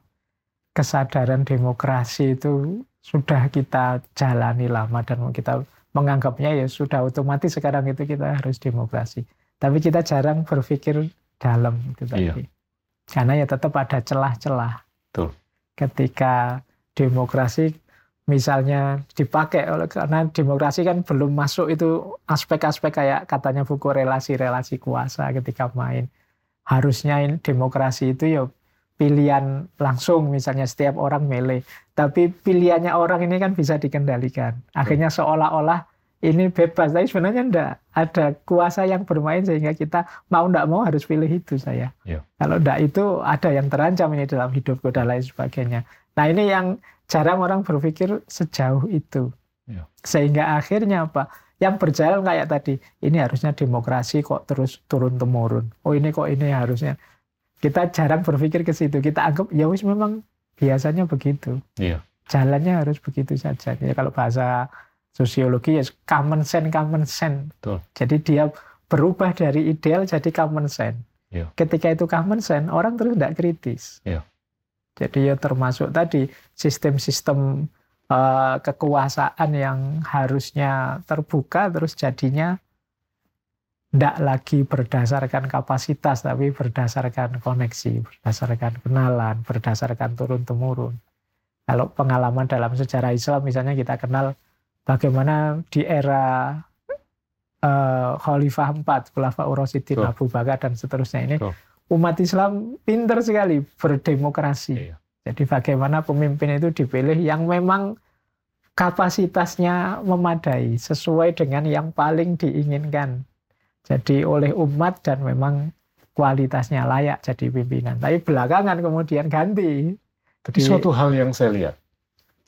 kesadaran demokrasi itu sudah kita jalani lama dan kita menganggapnya ya sudah otomatis sekarang itu kita harus demokrasi. Tapi kita jarang berpikir dalam itu tadi. Iya. Karena ya tetap ada celah-celah. Betul. Ketika demokrasi misalnya dipakai oleh karena demokrasi kan belum masuk itu aspek-aspek kayak katanya buku relasi-relasi kuasa ketika main harusnya ini demokrasi itu ya pilihan langsung misalnya setiap orang milih. Tapi pilihannya orang ini kan bisa dikendalikan. Akhirnya seolah-olah ini bebas. Tapi sebenarnya enggak ada kuasa yang bermain sehingga kita mau enggak mau harus pilih itu saya. Iya. kalau enggak itu ada yang terancam ini dalam hidupku dan lain sebagainya. Nah ini yang jarang orang berpikir sejauh itu. Iya. sehingga akhirnya apa? Yang berjalan kayak tadi ini harusnya demokrasi kok terus turun temurun oh ini kok ini harusnya kita jarang berpikir ke situ kita anggap ya wis memang biasanya begitu Iya. jalannya harus begitu saja ya kalau bahasa sosiologi ya common sense common sense Betul. jadi dia berubah dari ideal jadi common sense Iya. Ketika itu common sense, orang terus tidak kritis. Iya. Jadi ya termasuk tadi sistem-sistem eh, kekuasaan yang harusnya terbuka terus jadinya tidak lagi berdasarkan kapasitas tapi berdasarkan koneksi, berdasarkan kenalan, berdasarkan turun temurun. Kalau pengalaman dalam sejarah Islam misalnya kita kenal bagaimana di era eh, Khalifah IV, Khulafaur Rasyidin, Betul. Abu Bakar dan seterusnya ini Betul. umat Islam pinter sekali berdemokrasi. Iya. Jadi bagaimana pemimpin itu dipilih yang memang kapasitasnya memadai sesuai dengan yang paling diinginkan. Jadi oleh umat dan memang kualitasnya layak jadi pimpinan. Tapi belakangan kemudian ganti. Tapi Di- suatu hal yang saya lihat,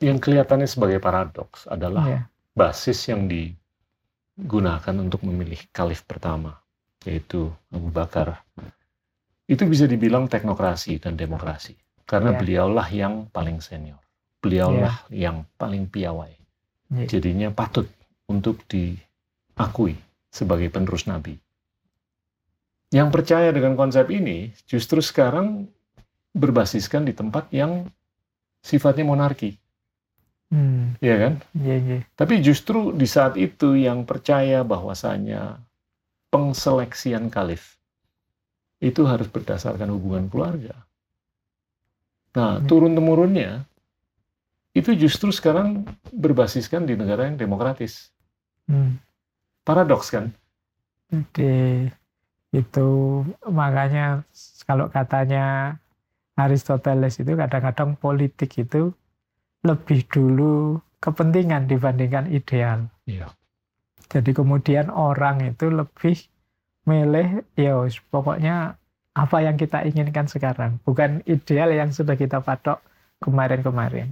yang kelihatannya sebagai paradoks adalah Ya, basis yang digunakan untuk memilih kalif pertama, yaitu Abu Bakar. Itu bisa dibilang teknokrasi dan demokrasi. Karena Ya. beliaulah yang paling senior. Beliaulah yang paling piawai. ya, Jadinya patut untuk diakui sebagai penerus Nabi. Yang percaya dengan konsep ini justru sekarang berbasiskan di tempat yang sifatnya monarki, hmm, ya kan? ya, ya. Tapi justru di saat itu yang percaya bahwasanya pengseleksian kalif itu harus berdasarkan hubungan keluarga. Nah, Hmm. turun temurunnya itu justru sekarang berbasiskan di negara yang demokratis. Hmm. Paradoks kan? Jadi itu makanya kalau katanya Aristoteles itu kadang-kadang politik itu lebih dulu kepentingan dibandingkan ideal. Iya. Jadi kemudian orang itu lebih milih ya pokoknya apa yang kita inginkan sekarang, bukan ideal yang sudah kita patok kemarin-kemarin.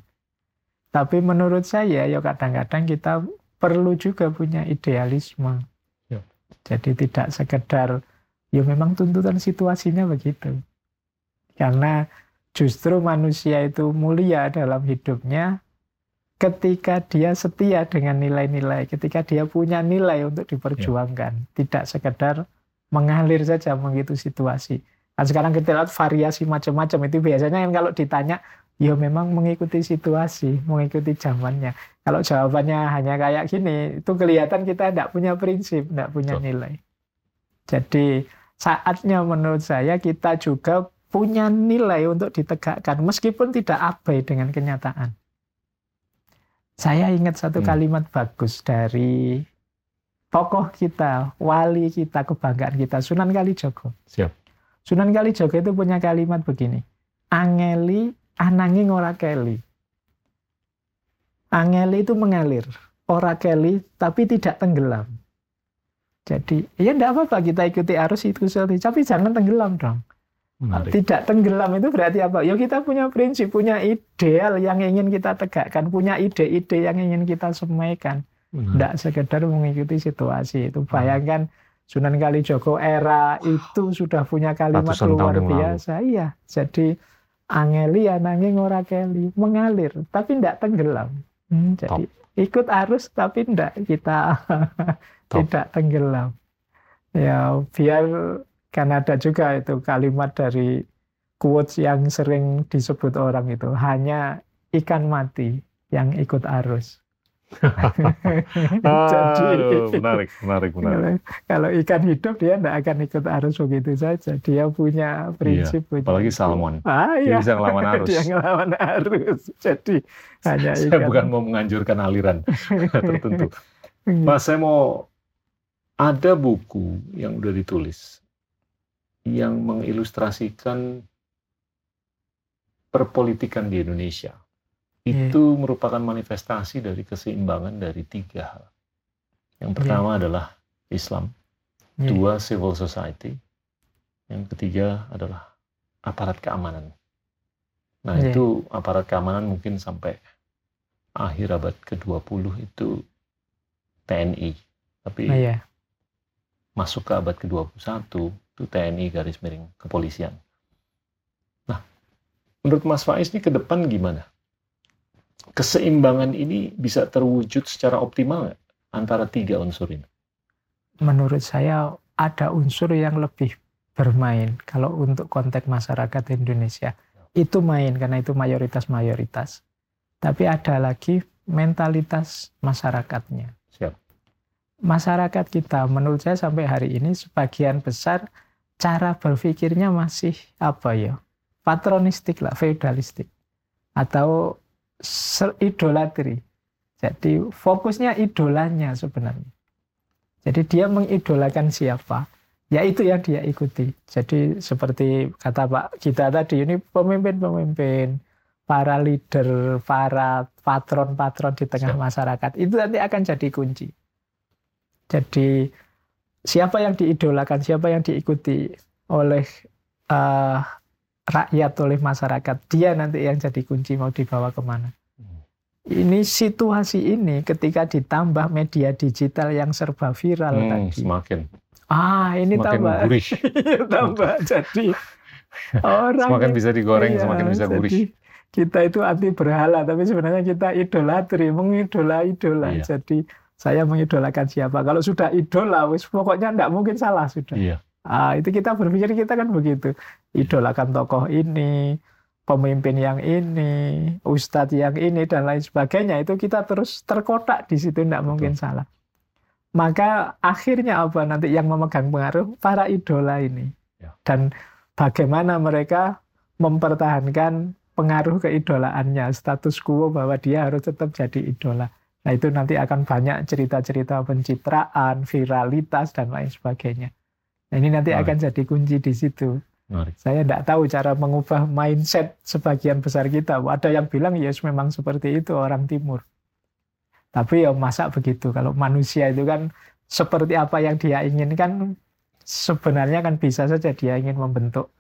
Tapi menurut saya ya kadang-kadang kita perlu juga punya idealisme. Ya. Jadi tidak sekedar ya memang tuntutan situasinya begitu. Karena justru manusia itu mulia dalam hidupnya ketika dia setia dengan nilai-nilai, ketika dia punya nilai untuk diperjuangkan, tidak sekedar mengalir saja mengikuti situasi. Kan sekarang kita lihat variasi macam-macam itu biasanya yang kalau ditanya, ya memang mengikuti situasi, mengikuti zamannya. Kalau jawabannya hanya kayak gini, itu kelihatan kita tidak punya prinsip, tidak punya nilai. Jadi saatnya menurut saya kita juga punya nilai untuk ditegakkan, meskipun tidak abai dengan kenyataan. Saya ingat satu Hmm. kalimat bagus dari tokoh kita, wali kita, kebanggaan kita, Sunan Kalijogo. Siap. Sunan Kalijogo itu punya kalimat begini, angeli ananging ora keli. Angeli itu mengalir, ora keli tapi tidak tenggelam. Jadi ya tidak apa-apa kita ikuti arus itu saja, tapi jangan tenggelam dong. Menarik. Tidak tenggelam itu berarti apa? Ya kita punya prinsip, punya ideal yang ingin kita tegakkan, punya ide-ide yang ingin kita semaikan. Tidak sekedar mengikuti situasi. Itu bayangkan Sunan Kalijogo era itu sudah punya kalimat Ratusan luar biasa. Iya, jadi angeli ananging ora keli, mengalir tapi tidak tenggelam. Hmm, jadi ikut arus tapi tidak kita tidak tenggelam. Ya biar kan ada juga itu kalimat dari quotes yang sering disebut orang itu hanya ikan mati yang ikut arus. Aduh, menarik, menarik, menarik. kalau ikan hidup dia tidak akan ikut arus begitu saja. Dia punya prinsip. punya Iya, Apalagi itu. salmon. Ah, Dia iya. bisa ngelawan arus. Dia ngelawan arus. Jadi hanya Saya ikan. bukan mau menganjurkan aliran tertentu. Hmm. Mas, saya mau ada buku yang udah ditulis yang mengilustrasikan perpolitikan di Indonesia. Iya. Itu merupakan manifestasi dari keseimbangan dari tiga hal. Yang pertama adalah Islam, Iya. dua civil society, yang ketiga adalah aparat keamanan. Nah, Iya. itu aparat keamanan mungkin sampai akhir abad ke-20 itu TNI. Tapi Oh, iya. masuk ke abad ke-21 itu TNI garis miring kepolisian. Nah, menurut Mas Faiz ini ke depan gimana? Keseimbangan ini bisa terwujud secara optimal antara tiga unsur ini? menurut saya ada unsur yang lebih bermain kalau untuk konteks masyarakat Indonesia. Itu main karena itu mayoritas-mayoritas. Tapi ada lagi mentalitas masyarakatnya. Siap. Masyarakat kita menurut saya sampai hari ini sebagian besar cara berpikirnya masih apa ya? patronistik lah, feudalistik atau idolatri. Jadi fokusnya idolanya sebenarnya. Jadi dia mengidolakan siapa, ya itu yang dia ikuti. Jadi seperti kata Pak kita tadi ini pemimpin-pemimpin, para leader, para patron-patron di tengah masyarakat itu nanti akan jadi kunci. Jadi siapa yang diidolakan, siapa yang diikuti oleh uh, rakyat, oleh masyarakat, dia nanti yang jadi kunci mau dibawa ke mana ini situasi ini ketika ditambah media digital yang serba viral hmm, tadi. Semakin. Ah, ini semakin tambah. Gurih. tambah jadi orang semakin bisa digoreng, iya, semakin bisa gurih. Kita itu anti berhala, tapi sebenarnya kita idolatri, mengidola idola. Iya. Jadi saya mengidolakan siapa. Kalau sudah idola, wis pokoknya tidak mungkin salah sudah. Iya. Ah, itu kita berpikir kita kan begitu. Idolakan tokoh ini, pemimpin yang ini, ustadz yang ini dan lain sebagainya itu kita terus terkotak di situ tidak mungkin salah. Maka akhirnya apa nanti yang memegang pengaruh para idola ini ya. dan bagaimana mereka mempertahankan pengaruh keidolaannya, status quo bahwa dia harus tetap jadi idola. Nah itu nanti akan banyak cerita-cerita pencitraan, viralitas dan lain sebagainya. Nah, ini nanti akan jadi kunci di situ. Saya tidak tahu cara mengubah mindset sebagian besar kita. Ada yang bilang ya yes, memang seperti itu orang timur. Tapi ya masa begitu. Kalau manusia itu kan seperti apa yang dia inginkan sebenarnya kan bisa saja dia ingin membentuk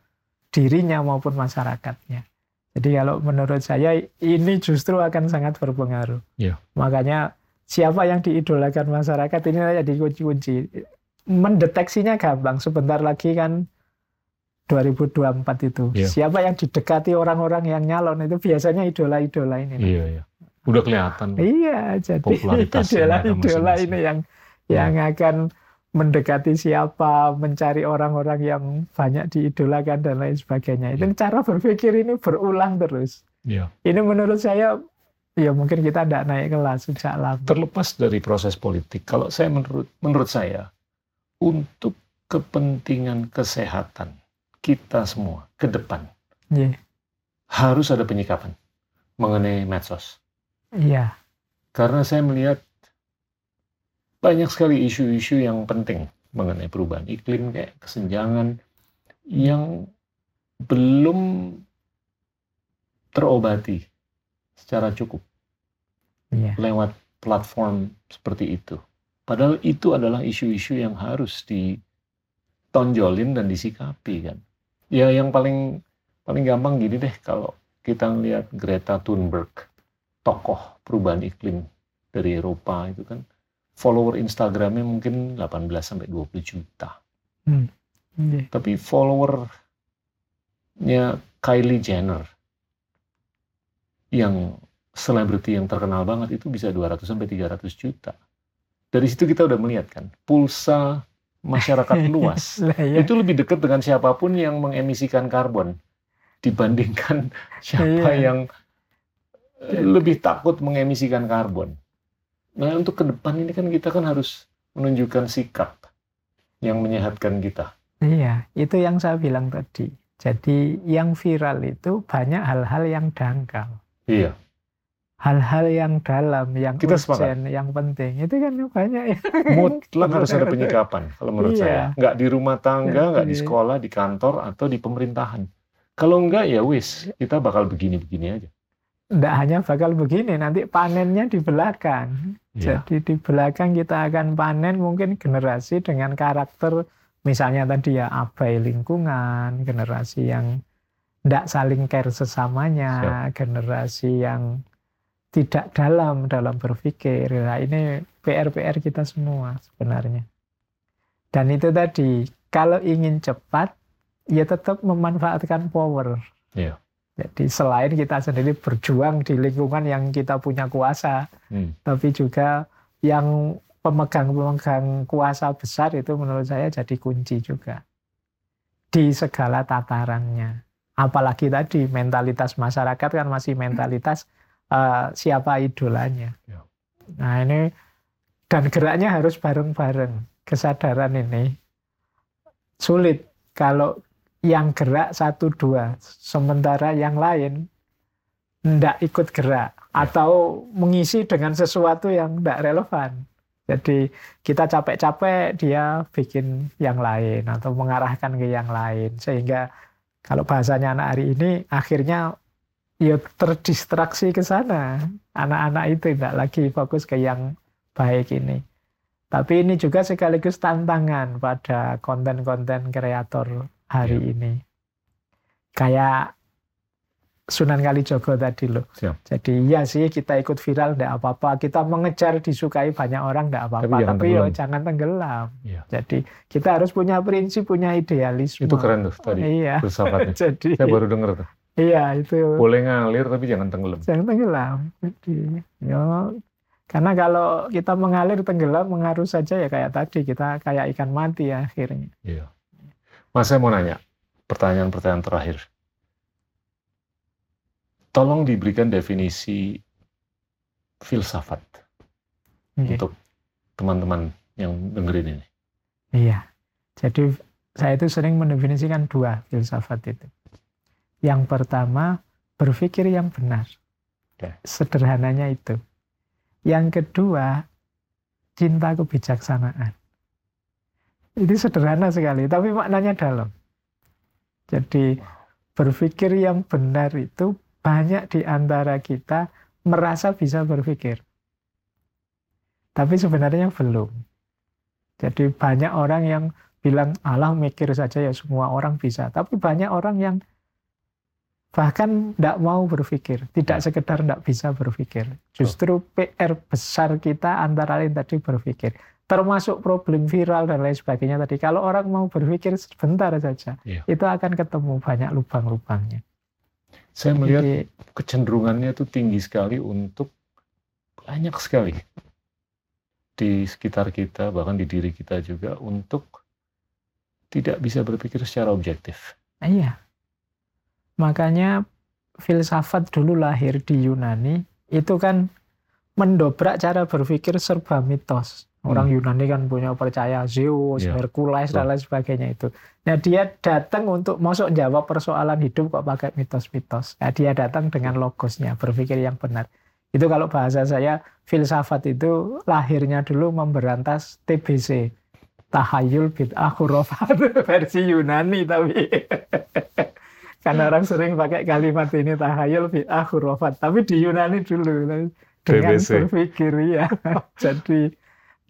dirinya maupun masyarakatnya. Jadi kalau menurut saya ini justru akan sangat berpengaruh. Ya. Makanya siapa yang diidolakan masyarakat ini jadi kunci-kunci. Mendeteksinya gampang. Sebentar lagi kan 2024 itu. Iya. Siapa yang didekati orang-orang yang nyalon itu biasanya idola-idola ini. Iya, iya. Udah kelihatan. Iya, jadi idola-idola ini yang iya. yang akan mendekati siapa, mencari orang-orang yang banyak diidolakan dan lain sebagainya. Itu iya. cara berpikir ini berulang terus. Iya. Ini menurut saya ya mungkin kita tidak naik kelas sejak lama. Terlepas dari proses politik, kalau saya menurut menurut saya untuk kepentingan kesehatan kita semua ke depan yeah. harus ada penyikapan mengenai medsos. Iya. Yeah. Karena saya melihat banyak sekali isu-isu yang penting mengenai perubahan iklim kayak kesenjangan yang belum terobati secara cukup yeah. lewat platform seperti itu. Padahal itu adalah isu-isu yang harus ditonjolin dan disikapi kan. Ya yang paling paling gampang gini deh kalau kita ngelihat Greta Thunberg, tokoh perubahan iklim dari Eropa itu kan follower Instagramnya mungkin 18 sampai 20 juta. Hmm. Yeah. Tapi followernya Kylie Jenner yang selebriti yang terkenal banget itu bisa 200 sampai 300 juta. Dari situ kita udah melihat kan pulsa masyarakat luas ya. itu lebih dekat dengan siapa pun yang mengemisikan karbon dibandingkan siapa iya. yang eh, lebih takut mengemisikan karbon. Nah untuk ke depan ini kan kita kan harus menunjukkan sikap yang menyehatkan kita. Iya, itu yang saya bilang tadi. Jadi yang viral itu banyak hal-hal yang dangkal. Iya hal-hal yang dalam, yang kita urgen, yang penting itu kan banyak ya. Mutlak harus ada penyikapan kalau menurut iya. saya. Nggak di rumah tangga, nggak di sekolah, di kantor atau di pemerintahan. Kalau enggak ya wis kita bakal begini-begini aja. Enggak hanya bakal begini, nanti panennya di belakang. Ya. Jadi di belakang kita akan panen mungkin generasi dengan karakter misalnya tadi ya abai lingkungan, generasi yang tidak saling care sesamanya, Siap. generasi yang tidak dalam dalam berpikir. Nah, ini PR-PR kita semua sebenarnya. Dan itu tadi, kalau ingin cepat, ya tetap memanfaatkan power. Yeah. Jadi selain kita sendiri berjuang di lingkungan yang kita punya kuasa, hmm. tapi juga yang pemegang-pemegang kuasa besar itu menurut saya jadi kunci juga. di segala tatarannya. Apalagi tadi mentalitas masyarakat kan masih mentalitas uh, siapa idolanya. Ya. Nah ini dan geraknya harus bareng-bareng. Kesadaran ini sulit kalau yang gerak satu dua, sementara yang lain tidak ikut gerak atau mengisi dengan sesuatu yang tidak relevan. Jadi kita capek-capek dia bikin yang lain atau mengarahkan ke yang lain sehingga kalau bahasanya anak hari ini akhirnya ya terdistraksi ke sana. Anak-anak itu tidak lagi fokus ke yang baik ini. Tapi ini juga sekaligus tantangan pada konten-konten kreator hari ya. ini. Kayak Sunan Kalijogo tadi loh. Siap. Jadi iya sih kita ikut viral tidak apa-apa. Kita mengejar disukai banyak orang tidak apa-apa. Tapi, Tapi yo jangan tenggelam. Ya. Jadi kita harus punya prinsip, punya idealisme. Itu keren tuh tadi. Iya. Jadi saya baru dengar tuh. Iya itu. Boleh ngalir tapi jangan tenggelam. Jangan tenggelam. Jadi yo karena kalau kita mengalir tenggelam mengaruh saja ya kayak tadi kita kayak ikan mati ya akhirnya. Iya. Mas saya mau nanya pertanyaan-pertanyaan terakhir tolong diberikan definisi filsafat okay. untuk teman-teman yang dengerin ini. Iya. Jadi saya itu sering mendefinisikan dua filsafat itu. Yang pertama, berpikir yang benar. Okay. Sederhananya itu. Yang kedua, cinta kebijaksanaan. Ini sederhana sekali, tapi maknanya dalam. Jadi berpikir yang benar itu banyak di antara kita merasa bisa berpikir. Tapi sebenarnya belum. Jadi banyak orang yang bilang Allah mikir saja ya semua orang bisa. Tapi banyak orang yang bahkan tidak mau berpikir, tidak ya. sekedar tidak bisa berpikir. Justru PR besar kita antara lain tadi berpikir. Termasuk problem viral dan lain sebagainya tadi. Kalau orang mau berpikir sebentar saja, ya. itu akan ketemu banyak lubang-lubangnya. Saya melihat Jadi, kecenderungannya itu tinggi sekali untuk banyak sekali di sekitar kita, bahkan di diri kita juga untuk tidak bisa berpikir secara objektif. Iya. Makanya filsafat dulu lahir di Yunani itu kan mendobrak cara berpikir serba mitos. Orang hmm. Yunani kan punya percaya Zeus, yeah. Hercules dan lain sebagainya itu. Nah dia datang untuk masuk jawab persoalan hidup kok pakai mitos-mitos. Nah, dia datang dengan logosnya, berpikir yang benar. Itu kalau bahasa saya filsafat itu lahirnya dulu memberantas TBC, tahayul bid'ah khurafat versi Yunani tapi karena orang sering pakai kalimat ini tahayul bid'ah khurafat tapi di Yunani dulu dengan TBC. berpikir ya. Jadi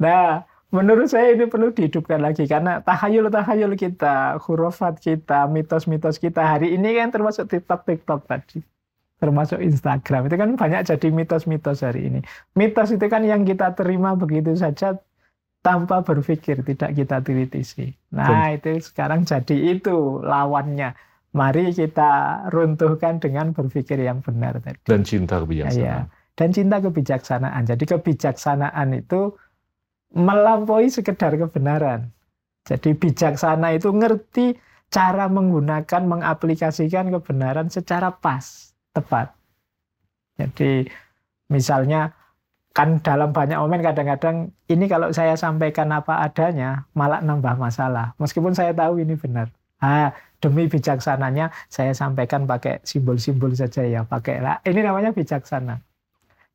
Nah, menurut saya ini perlu dihidupkan lagi karena tahayul-tahayul kita, hurufat kita, mitos-mitos kita hari ini kan termasuk TikTok-TikTok tadi. Termasuk Instagram. Itu kan banyak jadi mitos-mitos hari ini. Mitos itu kan yang kita terima begitu saja tanpa berpikir, tidak kita kritisi. Nah, itu sekarang jadi itu lawannya. Mari kita runtuhkan dengan berpikir yang benar tadi. Dan cinta kebijaksanaan. Ya, dan cinta kebijaksanaan. Jadi kebijaksanaan itu melampaui sekedar kebenaran. Jadi bijaksana itu ngerti cara menggunakan, mengaplikasikan kebenaran secara pas, tepat. Jadi misalnya kan dalam banyak momen kadang-kadang ini kalau saya sampaikan apa adanya malah nambah masalah. Meskipun saya tahu ini benar. Ah, demi bijaksananya saya sampaikan pakai simbol-simbol saja ya, pakai lah. Ini namanya bijaksana.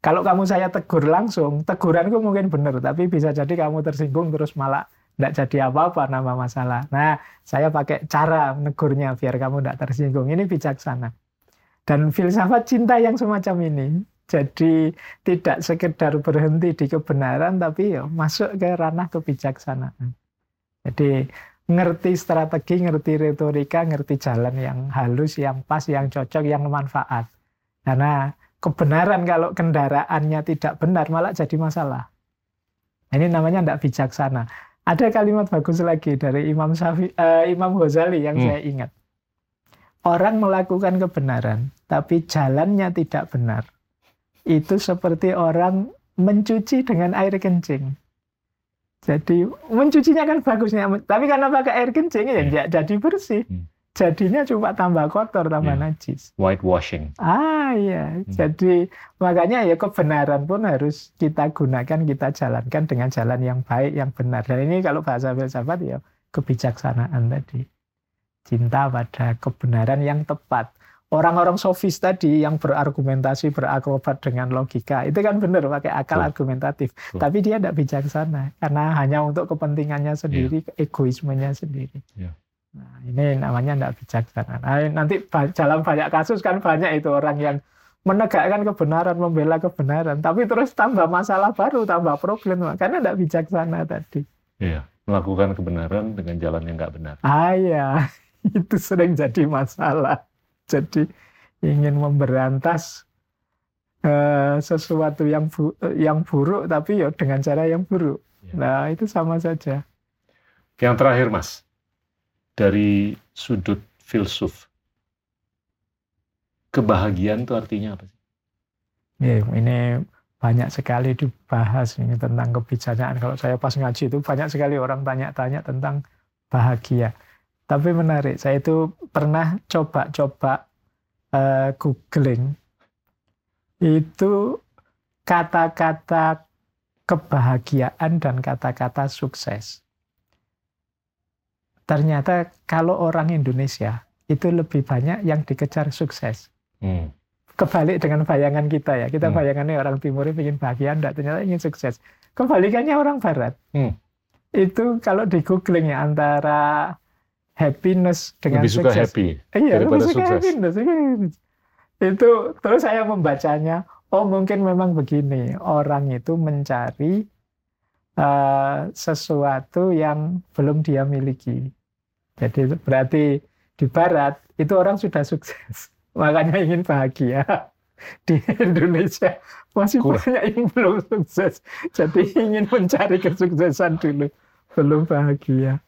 Kalau kamu saya tegur langsung, teguranku mungkin benar, tapi bisa jadi kamu tersinggung terus malah tidak jadi apa-apa nama masalah. Nah, saya pakai cara negurnya biar kamu tidak tersinggung. Ini bijaksana. Dan filsafat cinta yang semacam ini. Jadi tidak sekedar berhenti di kebenaran, tapi ya masuk ke ranah kebijaksanaan. Jadi ngerti strategi, ngerti retorika, ngerti jalan yang halus, yang pas, yang cocok, yang manfaat. Karena kebenaran kalau kendaraannya tidak benar malah jadi masalah. Ini namanya tidak bijaksana. Ada kalimat bagus lagi dari Imam Syafi, uh, Imam Ghazali yang hmm. saya ingat. Orang melakukan kebenaran, tapi jalannya tidak benar. Itu seperti orang mencuci dengan air kencing. Jadi mencucinya kan bagusnya, tapi karena pakai air kencing ya nggak jadi bersih. Hmm. Jadinya cuma tambah kotor, tambah Iya. najis. Whitewashing. Ah iya, Hmm. jadi makanya ya kebenaran pun harus kita gunakan, kita jalankan dengan jalan yang baik, yang benar. Dan ini kalau bahasa filsafat ya kebijaksanaan tadi. Cinta pada kebenaran yang tepat. Orang-orang sofis tadi yang berargumentasi, berakrobat dengan logika, itu kan benar pakai akal Betul. argumentatif. Betul. Tapi dia tidak bijaksana karena hanya untuk kepentingannya sendiri, egoismenya sendiri. Iya. Nah, ini namanya tidak bijaksana. Nah, nanti dalam banyak kasus kan banyak itu orang yang menegakkan kebenaran, membela kebenaran, tapi terus tambah masalah baru, tambah problem karena tidak bijaksana tadi. Iya. Melakukan kebenaran dengan jalan yang nggak benar. Ah ya, itu sering jadi masalah. Jadi ingin memberantas eh, sesuatu yang bu- eh, yang buruk tapi ya dengan cara yang buruk. Iya. Nah, itu sama saja. Yang terakhir, Mas. Dari sudut filsuf. Kebahagiaan itu artinya apa sih? Ya, ini banyak sekali dibahas ini tentang kebijaksanaan. Kalau saya pas ngaji itu banyak sekali orang tanya-tanya tentang bahagia. Tapi menarik, saya itu pernah coba-coba eh, googling itu kata-kata kebahagiaan dan kata-kata sukses. Ternyata kalau orang Indonesia itu lebih banyak yang dikejar sukses Hmm. kebalik dengan bayangan kita ya. Kita Hmm. bayangannya orang timur ingin bahagia, enggak, ternyata ingin sukses. Kebalikannya orang barat. Hmm. Itu kalau di googling ya antara happiness dengan Lebih suka sukses. happy. Iya, daripada lebih suka sukses. happiness. happiness. Itu terus saya membacanya, oh mungkin memang begini, orang itu mencari eh, sesuatu yang belum dia miliki. Jadi berarti di barat itu orang sudah sukses, makanya ingin bahagia. Di Indonesia masih Kurang. banyak yang belum sukses, jadi ingin mencari kesuksesan dulu, belum bahagia.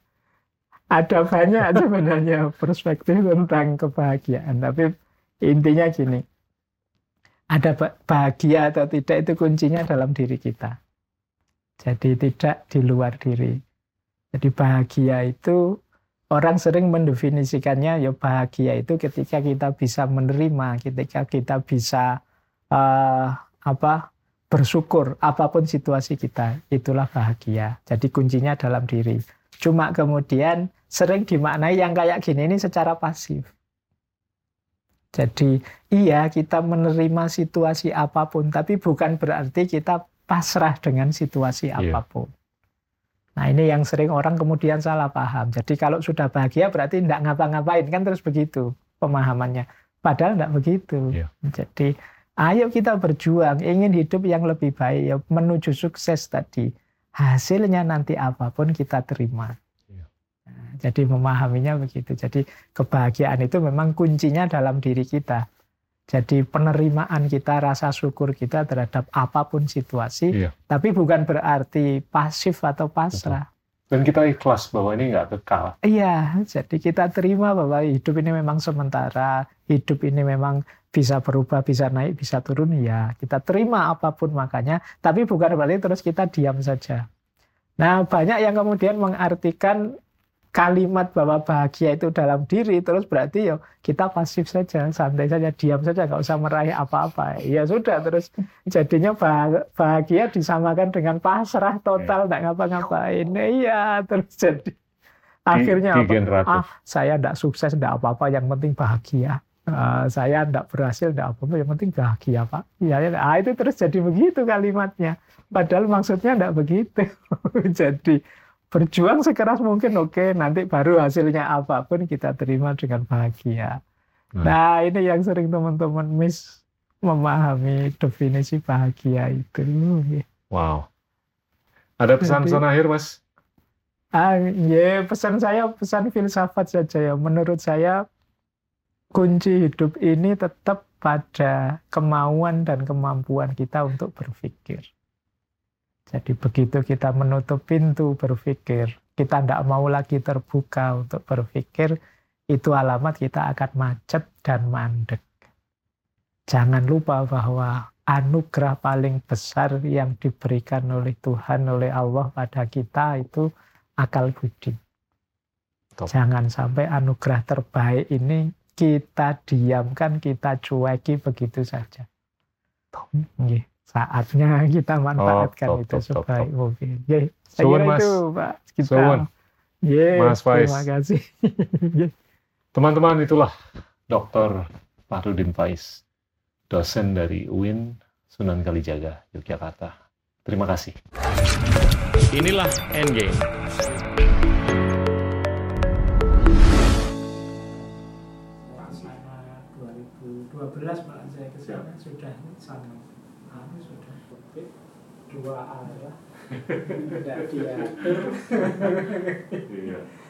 Ada banyak sebenarnya perspektif tentang kebahagiaan, tapi intinya gini, ada ba- bahagia atau tidak itu kuncinya dalam diri kita. Jadi tidak di luar diri. Jadi bahagia itu orang sering mendefinisikannya ya bahagia itu ketika kita bisa menerima, ketika kita bisa eh, apa bersyukur apa pun situasi kita, itulah bahagia. Jadi kuncinya dalam diri. Cuma kemudian sering dimaknai yang kayak gini ini secara pasif. Jadi iya kita menerima situasi apa pun, tapi bukan berarti kita pasrah dengan situasi Iya. apa pun. Nah ini yang sering orang kemudian salah paham. Jadi kalau sudah bahagia berarti tidak ngapa-ngapain kan terus begitu pemahamannya. Padahal tidak begitu. Iya. Jadi ayo kita berjuang, ingin hidup yang lebih baik, ya, menuju sukses tadi. Hasilnya nanti apa pun kita terima. Iya. Nah, jadi memahaminya begitu. Jadi kebahagiaan itu memang kuncinya dalam diri kita. Jadi penerimaan kita, rasa syukur kita terhadap apa pun situasi, Iya. tapi bukan berarti pasif atau pasrah. Dan kita ikhlas bahwa ini nggak kekal. Iya, jadi kita terima bahwa hidup ini memang sementara, hidup ini memang bisa berubah, bisa naik, bisa turun, ya kita terima apa pun makanya, tapi bukan berarti terus kita diam saja. Nah, banyak yang kemudian mengartikan kalimat bahwa bahagia itu dalam diri, terus berarti ya kita pasif saja, santai saja, diam saja, nggak usah meraih apa-apa. Ya sudah, terus jadinya bah- bahagia disamakan dengan pasrah total, nggak ngapa-ngapain. Iya, terus jadi akhirnya di apa? generatif. ah saya tidak sukses tidak apa-apa yang penting bahagia Eh, saya tidak berhasil tidak apa-apa yang penting bahagia pak ya, ya. Ah, itu terus jadi begitu kalimatnya padahal maksudnya tidak begitu jadi berjuang sekeras mungkin oke nanti baru hasilnya apa pun kita terima dengan bahagia Hmm. nah ini yang sering teman-teman miss memahami definisi bahagia itu Wow. Ada pesan-pesan akhir, Mas? Ah, ya pesan saya pesan filsafat saja ya. Menurut saya kunci hidup ini tetap pada kemauan dan kemampuan kita untuk berpikir. Jadi begitu kita menutup pintu berpikir, kita tidak mau lagi terbuka untuk berpikir, itu alamat kita akan macet dan mandek. Jangan lupa bahwa anugerah paling besar yang diberikan oleh Tuhan, oleh Allah pada kita itu akal budi. Top. Jangan sampai anugerah terbaik ini kita diamkan, kita cueki begitu saja. Nggih, saatnya kita manfaatkan top, itu top, top, sebaik mungkin. Nggih, saya kira Mas. itu Pak. Kita. Suwun. Nggih, Mas Faiz. terima kasih. Nggih. Teman-teman itulah Dr. Fahrudin Faiz, dosen dari UIN Sunan Kalijaga, Yogyakarta. Terima kasih. Inilah Endgame. Sama 2012 malah saya ke sana sudah sama dua arah tidak diatur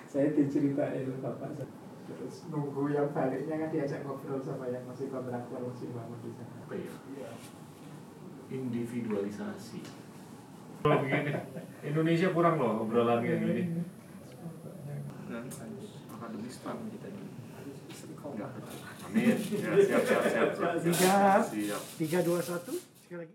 saya diceritain bapak saya. terus nunggu yang baliknya kan diajak ngobrol sama yang masih kontraktor masih bangun di sana Iya. Individualisasi. Kalau begini, Indonesia kurang loh obrolan kayak gini. akademis kita ini. Amin. Ya, siap, siap, siap, siap. Tiga. Siap. tiga dua satu sekali lagi